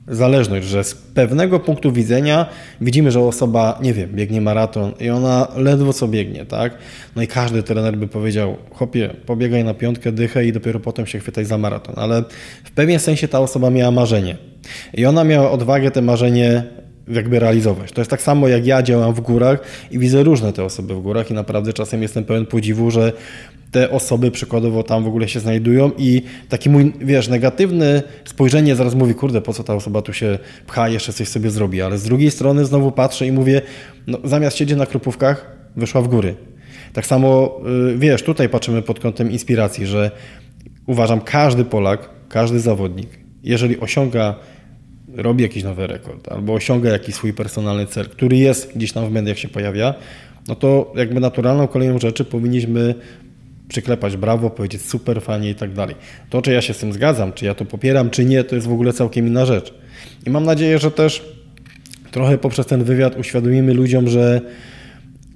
zależność, że z pewnego punktu widzenia widzimy, że osoba, nie wiem, biegnie maraton i ona ledwo co biegnie, tak? No i każdy trener by powiedział, chopie, pobiegaj na piątkę, dychę i dopiero potem się chwytaj za maraton. Ale w pewien sensie ta osoba miała marzenie. I ona miała odwagę te marzenie jakby realizować. To jest tak samo jak ja działam w górach i widzę różne te osoby w górach i naprawdę czasem jestem pełen podziwu, że te osoby przykładowo tam w ogóle się znajdują i taki mój, wiesz, negatywne spojrzenie zaraz mówi, kurde, po co ta osoba tu się pcha, jeszcze coś sobie zrobi, ale z drugiej strony znowu patrzę i mówię, no zamiast siedzieć na krupówkach, wyszła w góry. Tak samo, y, wiesz, tutaj patrzymy pod kątem inspiracji, że uważam, każdy Polak, każdy zawodnik, jeżeli osiąga, robi jakiś nowy rekord albo osiąga jakiś swój personalny cel, który jest gdzieś tam w mediach się pojawia, no to jakby naturalną kolejną rzeczy powinniśmy przyklepać brawo, powiedzieć super, fajnie i tak dalej. To, czy ja się z tym zgadzam, czy ja to popieram, czy nie, to jest w ogóle całkiem inna rzecz. I mam nadzieję, że też trochę poprzez ten wywiad uświadomimy ludziom, że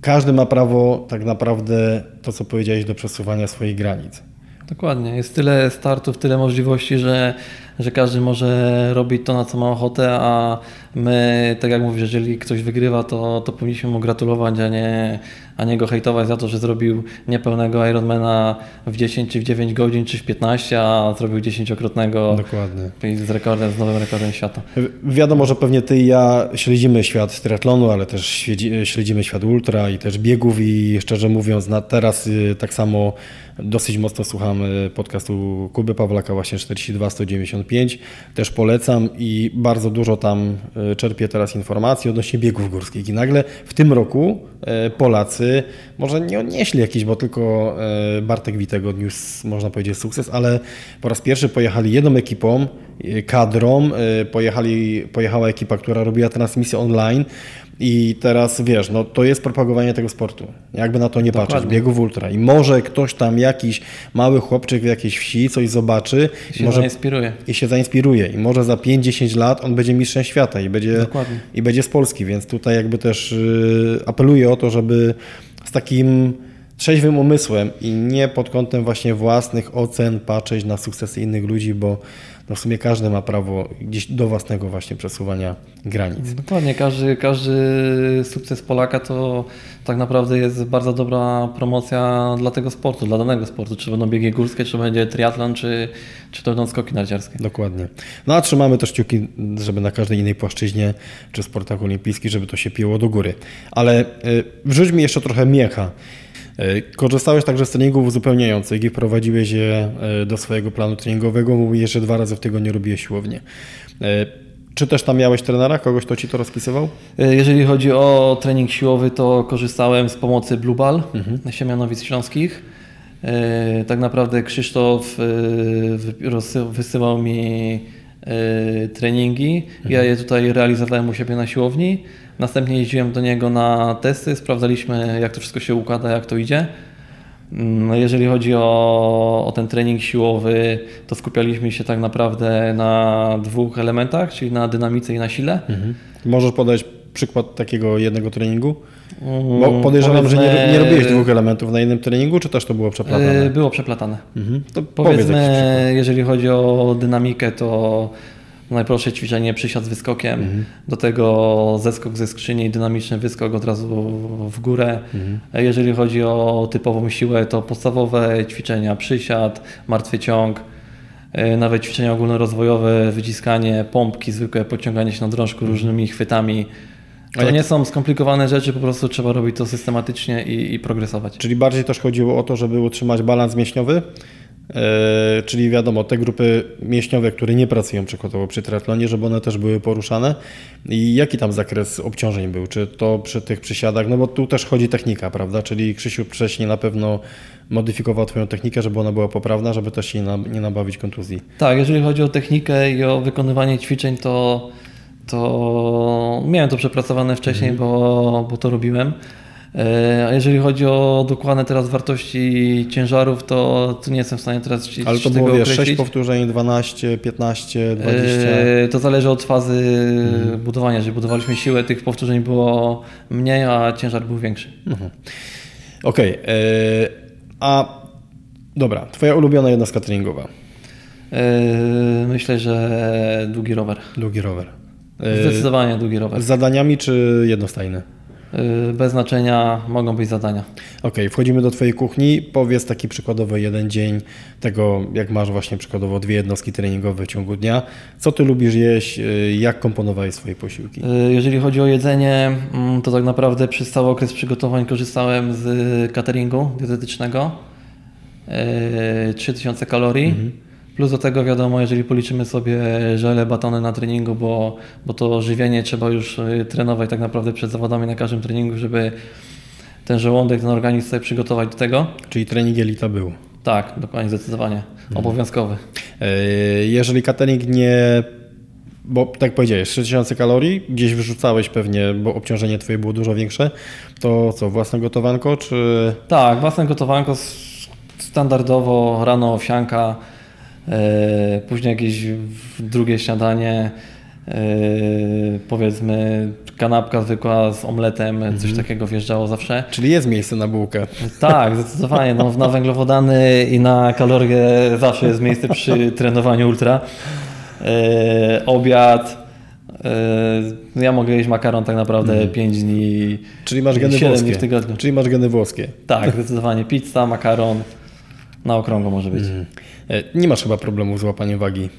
każdy ma prawo tak naprawdę to, co powiedziałeś, do przesuwania swoich granic. Dokładnie. Jest tyle startów, tyle możliwości, że, że każdy może robić to, na co ma ochotę, a my, tak jak mówisz, jeżeli ktoś wygrywa, to, to powinniśmy mu gratulować, a nie, a nie go hejtować za to, że zrobił niepełnego Ironmana w 10 czy w 9 godzin, czy w 15, a zrobił dziesięciokrotnego Dokładnie. i z rekordem, z nowym rekordem świata. Wiadomo, że pewnie ty i ja śledzimy świat triatlonu, ale też śledzi- śledzimy świat ultra i też biegów i szczerze mówiąc, na teraz y, tak samo dosyć mocno słucham y, podcastu Kuby Pawlaka właśnie 42 195 75. Też polecam i bardzo dużo tam e, czerpię teraz informacji odnośnie biegów górskich. I nagle w tym roku e, Polacy może nie odnieśli jakiś, bo tylko e, Bartek Witek odniósł, można powiedzieć, sukces, ale po raz pierwszy pojechali jedną ekipą, kadrą, pojechali, pojechała ekipa, która robiła transmisję online. I teraz wiesz, no to jest propagowanie tego sportu. Jakby na to nie patrzeć, Dokładnie. biegów ultra. I może ktoś tam, jakiś mały chłopczyk w jakiejś wsi coś zobaczy i Się może zainspiruje. i się zainspiruje. I może za 5-10 lat on będzie mistrzem świata i będzie, Dokładnie. i będzie z Polski. Więc tutaj jakby też yy, apeluję o to, żeby z takim trzeźwym umysłem i nie pod kątem właśnie własnych ocen patrzeć na sukcesy innych ludzi, bo no w sumie każdy ma prawo gdzieś do własnego właśnie przesuwania granic. Dokładnie, każdy, każdy sukces Polaka to tak naprawdę jest bardzo dobra promocja dla tego sportu, dla danego sportu. Czy będą biegi górskie, czy będzie triatlon, czy, czy to będą skoki narciarskie. Dokładnie. No a trzymamy też kciuki, żeby na każdej innej płaszczyźnie czy sportach olimpijskich, żeby to się piło do góry. Ale y, wrzuć mi jeszcze trochę miecha. Y, Korzystałeś także z treningów uzupełniających i wprowadziłeś je y, do swojego planu treningowego. Mówiłeś, że dwa razy w tygodniu robiłeś siłownię. Y, Czy też tam miałeś trenera, kogoś, kto ci to rozpisywał? E, Jeżeli chodzi o trening siłowy, to korzystałem z pomocy Blue Ball, Siemianowic Śląskich. E, Tak naprawdę Krzysztof e, wysyłał mi e, treningi. Ja je tutaj realizowałem u siebie na siłowni. Następnie jeździłem do niego na testy, sprawdzaliśmy jak to wszystko się układa, jak to idzie. Mm, Jeżeli chodzi o, o ten trening siłowy, to skupialiśmy się tak naprawdę na dwóch elementach, czyli na dynamice i na sile. Możesz podać przykład takiego jednego treningu? Mm, Bo podejrzewam, że nie, powiedzmy, nie robiłeś dwóch elementów na jednym treningu, czy też to było przeplatane? e, Było przeplatane. Mhm. To Powiedzmy, jeżeli chodzi o dynamikę, to najprostsze ćwiczenie przysiad z wyskokiem, Mhm. do tego zeskok ze skrzyni i dynamiczny wyskok od razu w górę. Mhm. Jeżeli chodzi o typową siłę, to podstawowe ćwiczenia przysiad, martwy ciąg, e, nawet ćwiczenia ogólnorozwojowe, wyciskanie, pompki, zwykłe podciąganie się na drążku różnymi chwytami. To jak- nie są skomplikowane rzeczy, po prostu trzeba robić to systematycznie i, i progresować. Czyli bardziej też chodziło o to, żeby utrzymać balans mięśniowy, czyli wiadomo, te grupy mięśniowe, które nie pracują przykładowo przy triatlonie, żeby one też były poruszane. I jaki tam zakres obciążeń był? Czy to przy tych przysiadach? No bo tu też chodzi technika, prawda? Czyli Krzysiu wcześniej na pewno modyfikował Twoją technikę, żeby ona była poprawna, żeby też się nie, na, nie nabawić kontuzji. Tak, jeżeli chodzi o technikę i o wykonywanie ćwiczeń, to, to miałem to przepracowane wcześniej, bo, bo to robiłem. E, A jeżeli chodzi o dokładne teraz wartości ciężarów, to, to nie jestem w stanie teraz ci, Ale to było, wiesz, 6 określić. powtórzeń, 12, 15, 20. E, To zależy od fazy Mhm. budowania. Jeżeli budowaliśmy siłę, tych powtórzeń było mniej, a ciężar był większy. Okej, e, a dobra, Twoja ulubiona jednostka treningowa? E, Myślę, że długi rower. Długi rower. Zdecydowanie długi rower. Z zadaniami czy jednostajne? E, Bez znaczenia mogą być zadania. Okej, wchodzimy do Twojej kuchni. Powiedz taki przykładowy jeden dzień tego, jak masz właśnie przykładowo dwie jednostki treningowe w ciągu dnia. Co Ty lubisz jeść? y, Jak komponowałeś swoje posiłki? Y, Jeżeli chodzi o jedzenie, mm, to tak naprawdę przez cały okres przygotowań korzystałem z cateringu dietetycznego. Y, 3000 kalorii. Plus do tego wiadomo, jeżeli policzymy sobie żele, batony na treningu, bo, bo to żywienie trzeba już y, trenować tak naprawdę przed zawodami na każdym treningu, żeby ten żołądek, ten organizm sobie przygotować do tego. Czyli trening jelita był. Tak, dokładnie, zdecydowanie. Obowiązkowy. E, Jeżeli catering nie... Bo tak powiedziałeś, 3000 kalorii, gdzieś wyrzucałeś pewnie, bo obciążenie Twoje było dużo większe, to co, własne gotowanko, czy... Tak, własne gotowanko standardowo, rano owsianka, e, później jakieś drugie śniadanie, e, powiedzmy kanapka zwykła z omletem, coś takiego wjeżdżało zawsze. Czyli jest miejsce na bułkę. Tak, zdecydowanie. No, na węglowodany i na kalorie zawsze jest miejsce przy trenowaniu ultra. E, obiad. E, ja mogę jeść makaron tak naprawdę 5 dni, Czyli masz geny 7 dni włoskie. w tygodniu. Czyli masz geny włoskie. Tak, zdecydowanie. Pizza, makaron. Na okrągło może być. E, Nie masz chyba problemu z łapaniem wagi.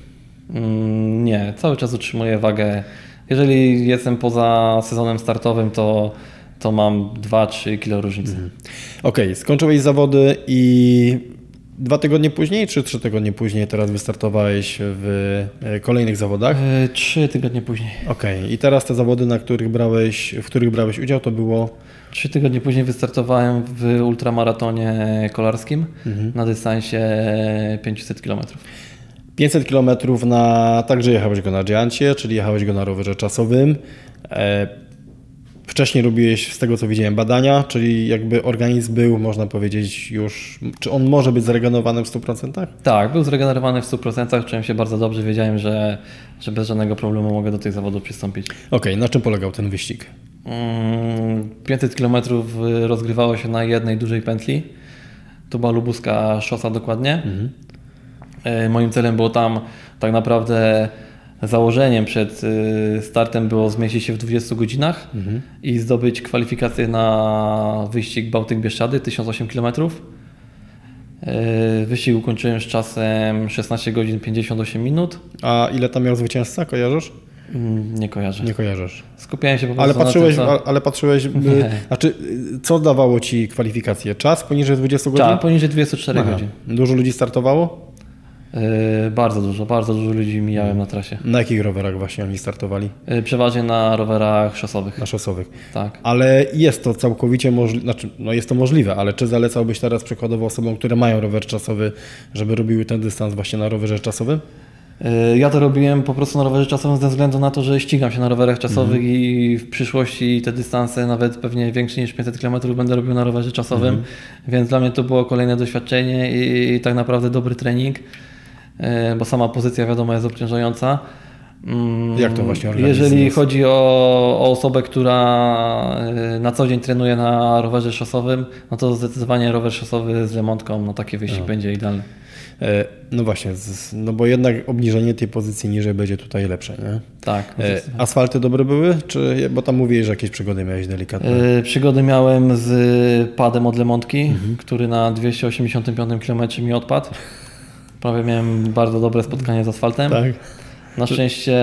Mm, nie, cały czas utrzymuję wagę. Jeżeli jestem poza sezonem startowym, to, to mam 2-3 kg różnicy. Okej, skończyłeś zawody i dwa tygodnie później, czy trzy tygodnie później teraz wystartowałeś w e, kolejnych zawodach? E, Trzy tygodnie później. Okej, i teraz te zawody, na których brałeś, w których brałeś udział, to było Trzy tygodnie później wystartowałem w ultramaratonie kolarskim Mhm. na dystansie 500 km. 500 km na, także jechałeś go na Giancie, czyli jechałeś go na rowerze czasowym. E, wcześniej robiłeś, z tego co widziałem, badania, czyli jakby organizm był, można powiedzieć, już, czy on może być zregenerowany w 100%? Tak, był zregenerowany w 100%, czułem się bardzo dobrze, wiedziałem, że, że bez żadnego problemu mogę do tych zawodów przystąpić. Okej, na czym polegał ten wyścig? Mm, 500 km rozgrywało się na jednej dużej pętli. To była lubuska szosa dokładnie. E, Moim celem było tam tak naprawdę założeniem przed y, startem było zmieścić się w 20 godzinach i zdobyć kwalifikację na wyścig Bałtyk-Bieszczady 1008 km. E, Wyścig ukończyłem z czasem 16 godzin 58 minut. A ile tam miał zwycięzca, kojarzysz? Mm, Nie kojarzę. Nie kojarzysz. Skupiałem się po prostu Ale na patrzyłeś, tym, co... ale patrzyłeś, y, [LAUGHS] Nie. znaczy, y, co dawało Ci kwalifikację? Czas poniżej 20 godzin? Tak, poniżej 24 Aha. godzin. Dużo ludzi startowało? Yy, bardzo dużo, bardzo dużo ludzi mijałem na trasie. Na jakich rowerach właśnie oni startowali? Yy, przeważnie na rowerach szosowych. Na szosowych. Tak. Ale jest to całkowicie możliwe, znaczy, no jest to możliwe, ale czy zalecałbyś teraz przykładowo osobom, które mają rower czasowy, żeby robiły ten dystans właśnie na rowerze czasowym? Yy, ja to robiłem po prostu na rowerze czasowym ze względu na to, że ścigam się na rowerach czasowych i w przyszłości te dystanse, nawet pewnie większe niż 500 km będę robił na rowerze czasowym, więc dla mnie to było kolejne doświadczenie i, tak naprawdę dobry trening, bo sama pozycja wiadomo jest obciążająca. Mm, Jak to właśnie organizm Jeżeli chodzi o, o osobę, która yy, na co dzień trenuje na rowerze szosowym, no to zdecydowanie rower szosowy z remontką, no taki wyścig będzie idealny. E, no właśnie, no bo jednak obniżenie tej pozycji niżej będzie tutaj lepsze, nie? Tak. E, asfalty dobre były? Czy, bo tam mówiłeś, że jakieś przygody miałeś delikatne. Yy, Przygody miałem z padem od Lemontki, który na 285 km mi odpadł. Prawie miałem bardzo dobre spotkanie z asfaltem. tak? Na szczęście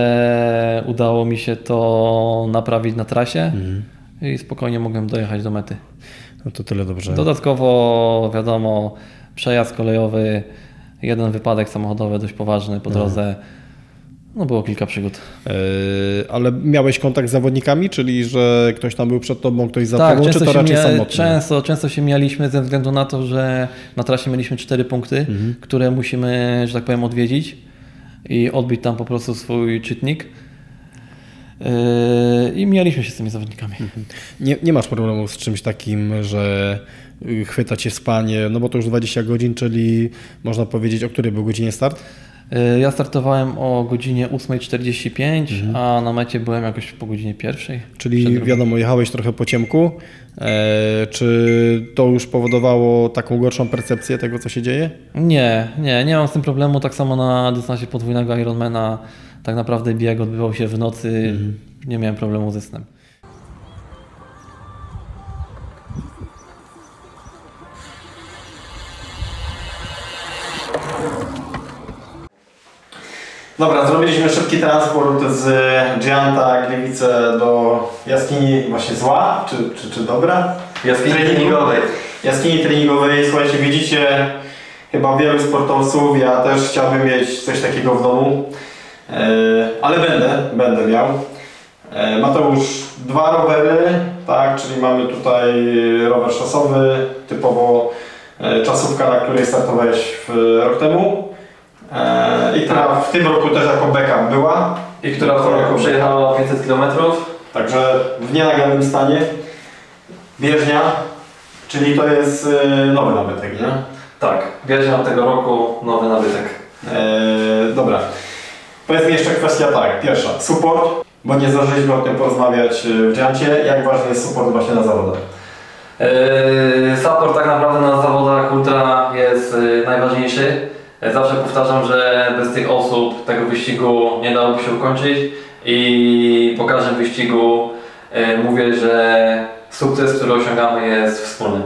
udało mi się to naprawić na trasie i spokojnie mogłem dojechać do mety. No to tyle dobrze. Dodatkowo, wiadomo, przejazd kolejowy, jeden wypadek samochodowy dość poważny po drodze. No było kilka przygód. E, ale miałeś kontakt z zawodnikami, czyli że ktoś tam był przed tobą, ktoś za tak, tobą, czy to raczej samotnie? często, często się mijaliśmy ze względu na to, że na trasie mieliśmy cztery punkty, Mhm. które musimy, że tak powiem, odwiedzić i odbić tam po prostu swój czytnik. Yy, I mijaliśmy się z tymi zawodnikami. Mhm. Nie, nie masz problemu z czymś takim, że y, chwyta cię spanie, no bo to już 20 godzin, czyli można powiedzieć, o której był godzinie start? Yy, Ja startowałem o godzinie 8.45, a na mecie byłem jakoś po godzinie pierwszej. Czyli wiadomo, jechałeś trochę po ciemku. E, czy to już powodowało taką gorszą percepcję tego, co się dzieje? Nie, nie, nie mam z tym problemu. Tak samo na dystansie podwójnego Ironmana tak naprawdę bieg odbywał się w nocy. Mhm. Nie miałem problemu ze snem. Dobra, zrobiliśmy szybki transport z Gianta Gliwice do jaskini właśnie zła, czy, czy, czy dobra? Jaskini treningowej. Jaskini treningowej, słuchajcie, widzicie chyba wielu sportowców, ja też chciałbym mieć coś takiego w domu, e, ale będę, będę miał. E, Mateusz, dwa rowery, tak, czyli mamy tutaj rower szosowy, typowo e, czasówka, na której startowałeś w, rok temu. E, I która w tym roku też jako backup była. I która w tym roku przejechała 500 km. Także w nienagranym stanie. Bieżnia, czyli to jest e, nowy nabytek, nie? Tak, bierznia tego roku, nowy nabytek. E, dobra. Powiedz mi jeszcze kwestia tak. Pierwsza, support, bo nie zdążyliśmy o tym porozmawiać e, w Giancie. Jak ważny jest support właśnie na zawodach? Yy, Support tak naprawdę na zawodach ultra jest najważniejszy. Zawsze powtarzam, że bez tych osób tego wyścigu nie dałoby się ukończyć i po każdym wyścigu yy, mówię, że sukces, który osiągamy jest wspólny.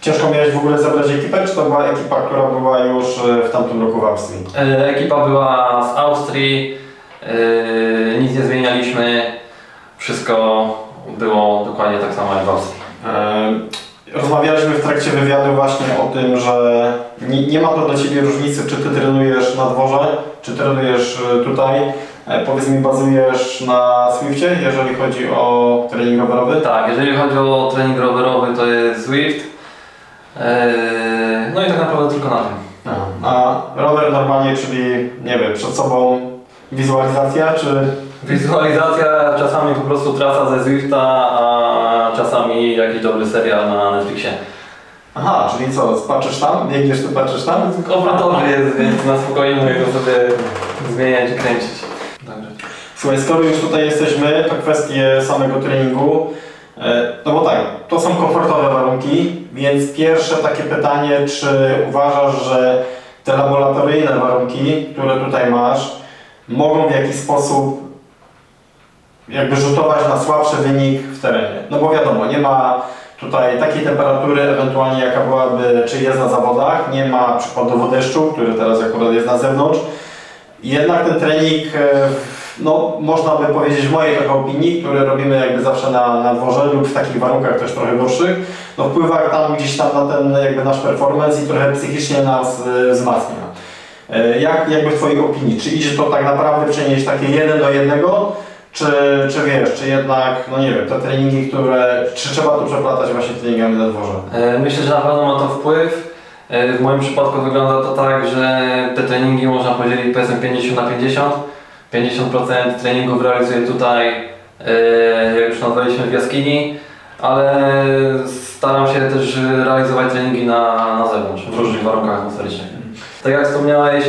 Ciężko miałeś w ogóle zabrać ekipę, czy to była ekipa, która była już e, w tamtym roku w Austrii? Yy, Ekipa była z Austrii, nic nie zmienialiśmy, wszystko było dokładnie tak samo jak w Austrii. E, rozmawialiśmy w trakcie wywiadu właśnie o tym, że nie, nie ma to dla Ciebie różnicy, czy Ty trenujesz na dworze, czy trenujesz y, tutaj. E, Powiedz mi, bazujesz na Swiftie, jeżeli chodzi o trening rowerowy? Tak, jeżeli chodzi o trening rowerowy, to jest Zwift. Eee, No i tak naprawdę tylko na tym. A rower normalnie, czyli nie wiem, przed sobą wizualizacja, czy Wizualizacja, czasami po prostu trasa ze Zwifta, a czasami jakiś dobry serial na Netflixie. Aha, czyli co, patrzysz tam, biegniesz tu, patrzysz tam? Obrotowy jest, więc na spokojnie mogę go sobie zmieniać i kręcić. Dobrze. Słuchaj, skoro już tutaj jesteśmy, to kwestie samego treningu. E, No bo tak, to są komfortowe warunki, więc pierwsze takie pytanie, czy uważasz, że te laboratoryjne warunki, które tutaj masz, mogą w jakiś sposób jakby rzutować na słabszy wynik w terenie? No bo wiadomo, nie ma tutaj takiej temperatury, ewentualnie jaka byłaby, czy jest na zawodach, nie ma przykładowo deszczu, który teraz akurat jest na zewnątrz. Jednak ten trening, e, no można by powiedzieć w mojej opinii, który robimy jakby zawsze na, na dworze lub w takich warunkach też trochę gorszych, no wpływa tam gdzieś tam na ten jakby nasz performance i trochę psychicznie nas e, wzmacnia. E, Jak jakby w Twojej opinii, czy idzie to tak naprawdę przenieść takie jeden do jednego, czy, czy wiesz, czy jednak, no nie wiem, te treningi, które, czy trzeba to przeplatać właśnie treningami na dworze? E, Myślę, że na pewno ma to wpływ. E, W moim przypadku wygląda to tak, że te treningi można podzielić powiedzmy 50 na 50. 50% treningów realizuję tutaj, e, jak już nazwaliśmy w jaskini, ale staram się też realizować treningi na, na zewnątrz, w różnych warunkach atmosferycznych. Tak jak wspomniałeś,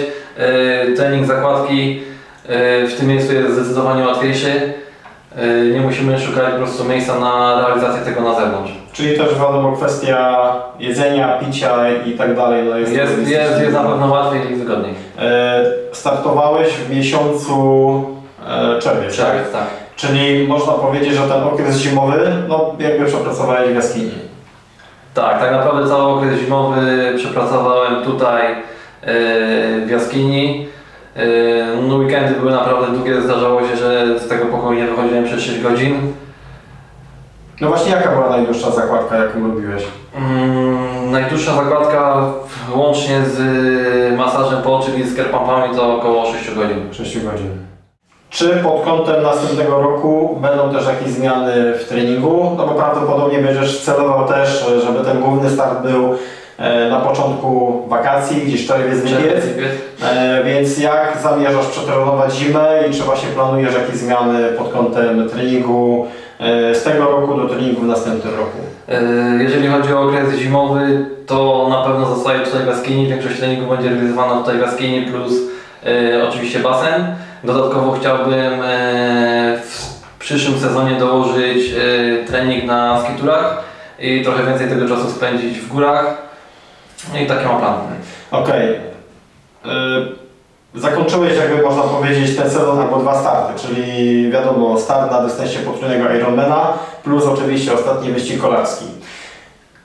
trening zakładki w tym miejscu jest zdecydowanie łatwiejszy. E, Nie musimy szukać po prostu miejsca na realizację tego na zewnątrz. Czyli też wiadomo kwestia jedzenia, picia i tak dalej. No jest, Jest, jest, jest na pewno łatwiej i wygodniej. E, Startowałeś w miesiącu e, czerwiec, tak? Czerwiec, tak. Czyli można powiedzieć, że ten okres zimowy, no jakby przepracowałeś w jaskini. Tak, tak naprawdę cały okres zimowy przepracowałem tutaj e, w jaskini. E, No weekendy były naprawdę długie, zdarzało się, że z tego pokoju nie wychodziłem przez 6 godzin. No właśnie jaka była najdłuższa zakładka, jaką robiłeś? Mm, najdłuższa zakładka łącznie z masażem po czyli z kerpampami to około 6 godzin. 6 godzin. Czy pod kątem następnego roku będą też jakieś zmiany w treningu? No bo prawdopodobnie będziesz celował też, żeby ten główny start był na początku wakacji, gdzieś czerwiec, lipiec. E, Więc jak zamierzasz przetrenować zimę i czy właśnie planujesz jakieś zmiany pod kątem treningu e, z tego roku do treningu w następnym roku? E, Jeżeli chodzi o okres zimowy, to na pewno zostaje tutaj w jaskini. Większość treningu będzie realizowana tutaj w jaskini plus e, oczywiście basen. Dodatkowo chciałbym e, w przyszłym sezonie dołożyć e, trening na skiturach i trochę więcej tego czasu spędzić w górach. No I takie mam plany. Okej. Y, Zakończyłeś, jakby można powiedzieć, ten sezon albo dwa starty, czyli wiadomo, start na dystansie potrójnego Ironmana, plus oczywiście ostatni wyścig kolarski.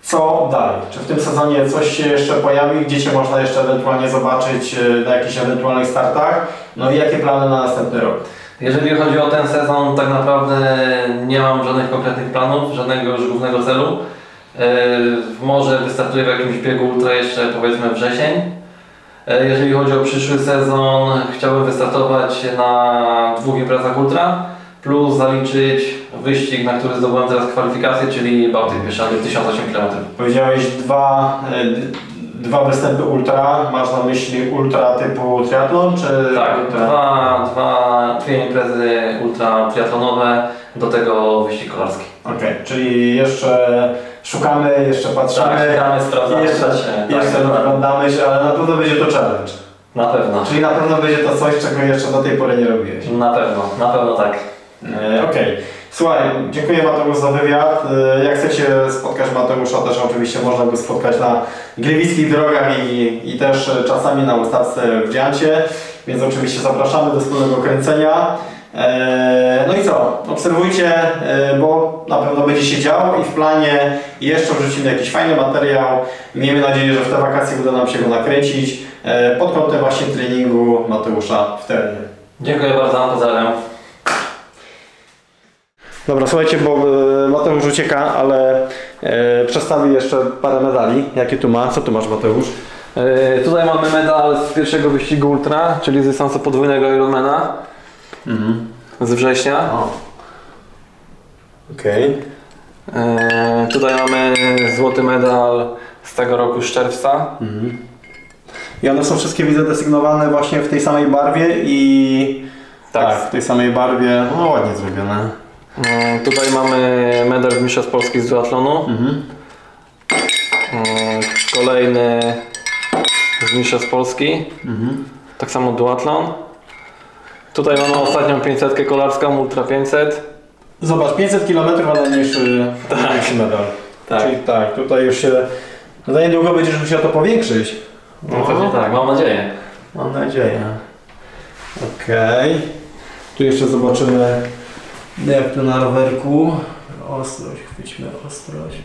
Co dalej? Czy w tym sezonie coś się jeszcze pojawi, gdzie Cię można jeszcze ewentualnie zobaczyć y, na jakichś ewentualnych startach? No i jakie plany na następny rok? Jeżeli chodzi o ten sezon, tak naprawdę nie mam żadnych konkretnych planów, żadnego już głównego celu. E, Może wystartuję w jakimś biegu ultra jeszcze powiedzmy wrzesień. E, Jeżeli chodzi o przyszły sezon, chciałbym wystartować na dwóch imprezach ultra plus zaliczyć wyścig, na który zdobyłem teraz kwalifikację, czyli Bałtyk Bieszczady 1008 km. Powiedziałeś dwa, d- dwa występy ultra, masz na myśli ultra typu triatlon, czy... Tak, ultra? dwa, dwa, dwie imprezy ultra triatlonowe, do tego wyścig kolarski. Okej, czyli jeszcze szukamy, jeszcze patrzymy, Tak, szukamy, sprawdzamy, jeszcze, się- jeszcze tak, oglądamy się, ale na pewno będzie to challenge. Na pewno. Czyli na pewno będzie to coś, czego jeszcze do tej pory nie robiłeś. Na pewno, na pewno tak. E, Okej. Słuchaj, dziękuję Mateusz za wywiad. E, Jak chcecie spotkać Mateusza, też oczywiście można go spotkać na gliwickich drogach i, i też czasami na ustawce w Dziancie, więc oczywiście zapraszamy do wspólnego kręcenia. E, No i co? Obserwujcie, e, bo na pewno będzie się działo i w planie jeszcze wrzucimy jakiś fajny materiał. Miejmy nadzieję, że w te wakacje uda nam się go nakręcić e, pod kątem właśnie treningu Mateusza w terenie. Dziękuję bardzo, pozdrawiam. Dobra, słuchajcie, bo Mateusz ucieka, ale przedstawi jeszcze parę medali. Jakie tu ma? Co tu masz, Mateusz? Yy, tutaj mamy medal z pierwszego wyścigu Ultra, czyli z dystansu podwójnego Ironmana z września. O. Okej. Yy, tutaj mamy złoty medal z tego roku z czerwca. I one są wszystkie, widzę, desygnowane właśnie w tej samej barwie i... Tak. w tej samej barwie. No ładnie zrobione. Yy, tutaj mamy medal z Mistrzostw Polski z duatlonu. Mhm. Yy, kolejny z Mistrzostw Polski. Mhm. Tak samo duatlon. Tutaj mamy ostatnią 500 kolarską, Ultra 500. Zobacz, 500 km, a najmniejszy, najmniejszy medal. Tak. Czyli tak, tutaj już się... No niedługo będziesz musiał to powiększyć. No pewnie tak, mam nadzieję. Mam nadzieję. Okej. Tu jeszcze zobaczymy jak to na rowerku. Ostrość, chwyćmy ostrość.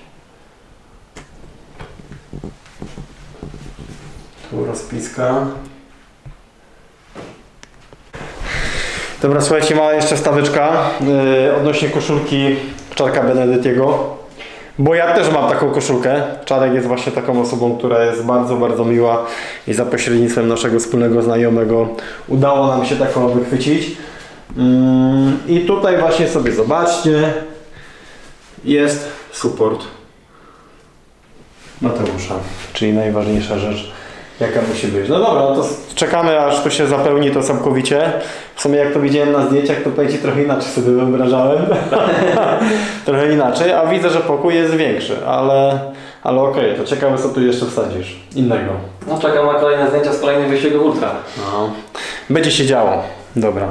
Tu rozpiska. Dobra, słuchajcie, mała jeszcze staweczka yy, odnośnie koszulki Czarka Benedytiego. Bo ja też mam taką koszulkę. Czarek jest właśnie taką osobą, która jest bardzo, bardzo miła i za pośrednictwem naszego wspólnego znajomego udało nam się taką wychwycić. Mm, I tutaj właśnie sobie zobaczcie, jest support Mateusza, czyli najważniejsza rzecz, jaka musi być. No dobra, no to czekamy aż to się zapełni to całkowicie. W sumie jak to widziałem na zdjęciach, to Ci trochę inaczej sobie wyobrażałem. [LAUGHS] trochę inaczej, a widzę, że pokój jest większy, ale, ale okej, to ciekawe co tu jeszcze wsadzisz innego. No czekam na kolejne zdjęcia z kolejnych wyścigów Ultra. No. Będzie się działo. Dobra.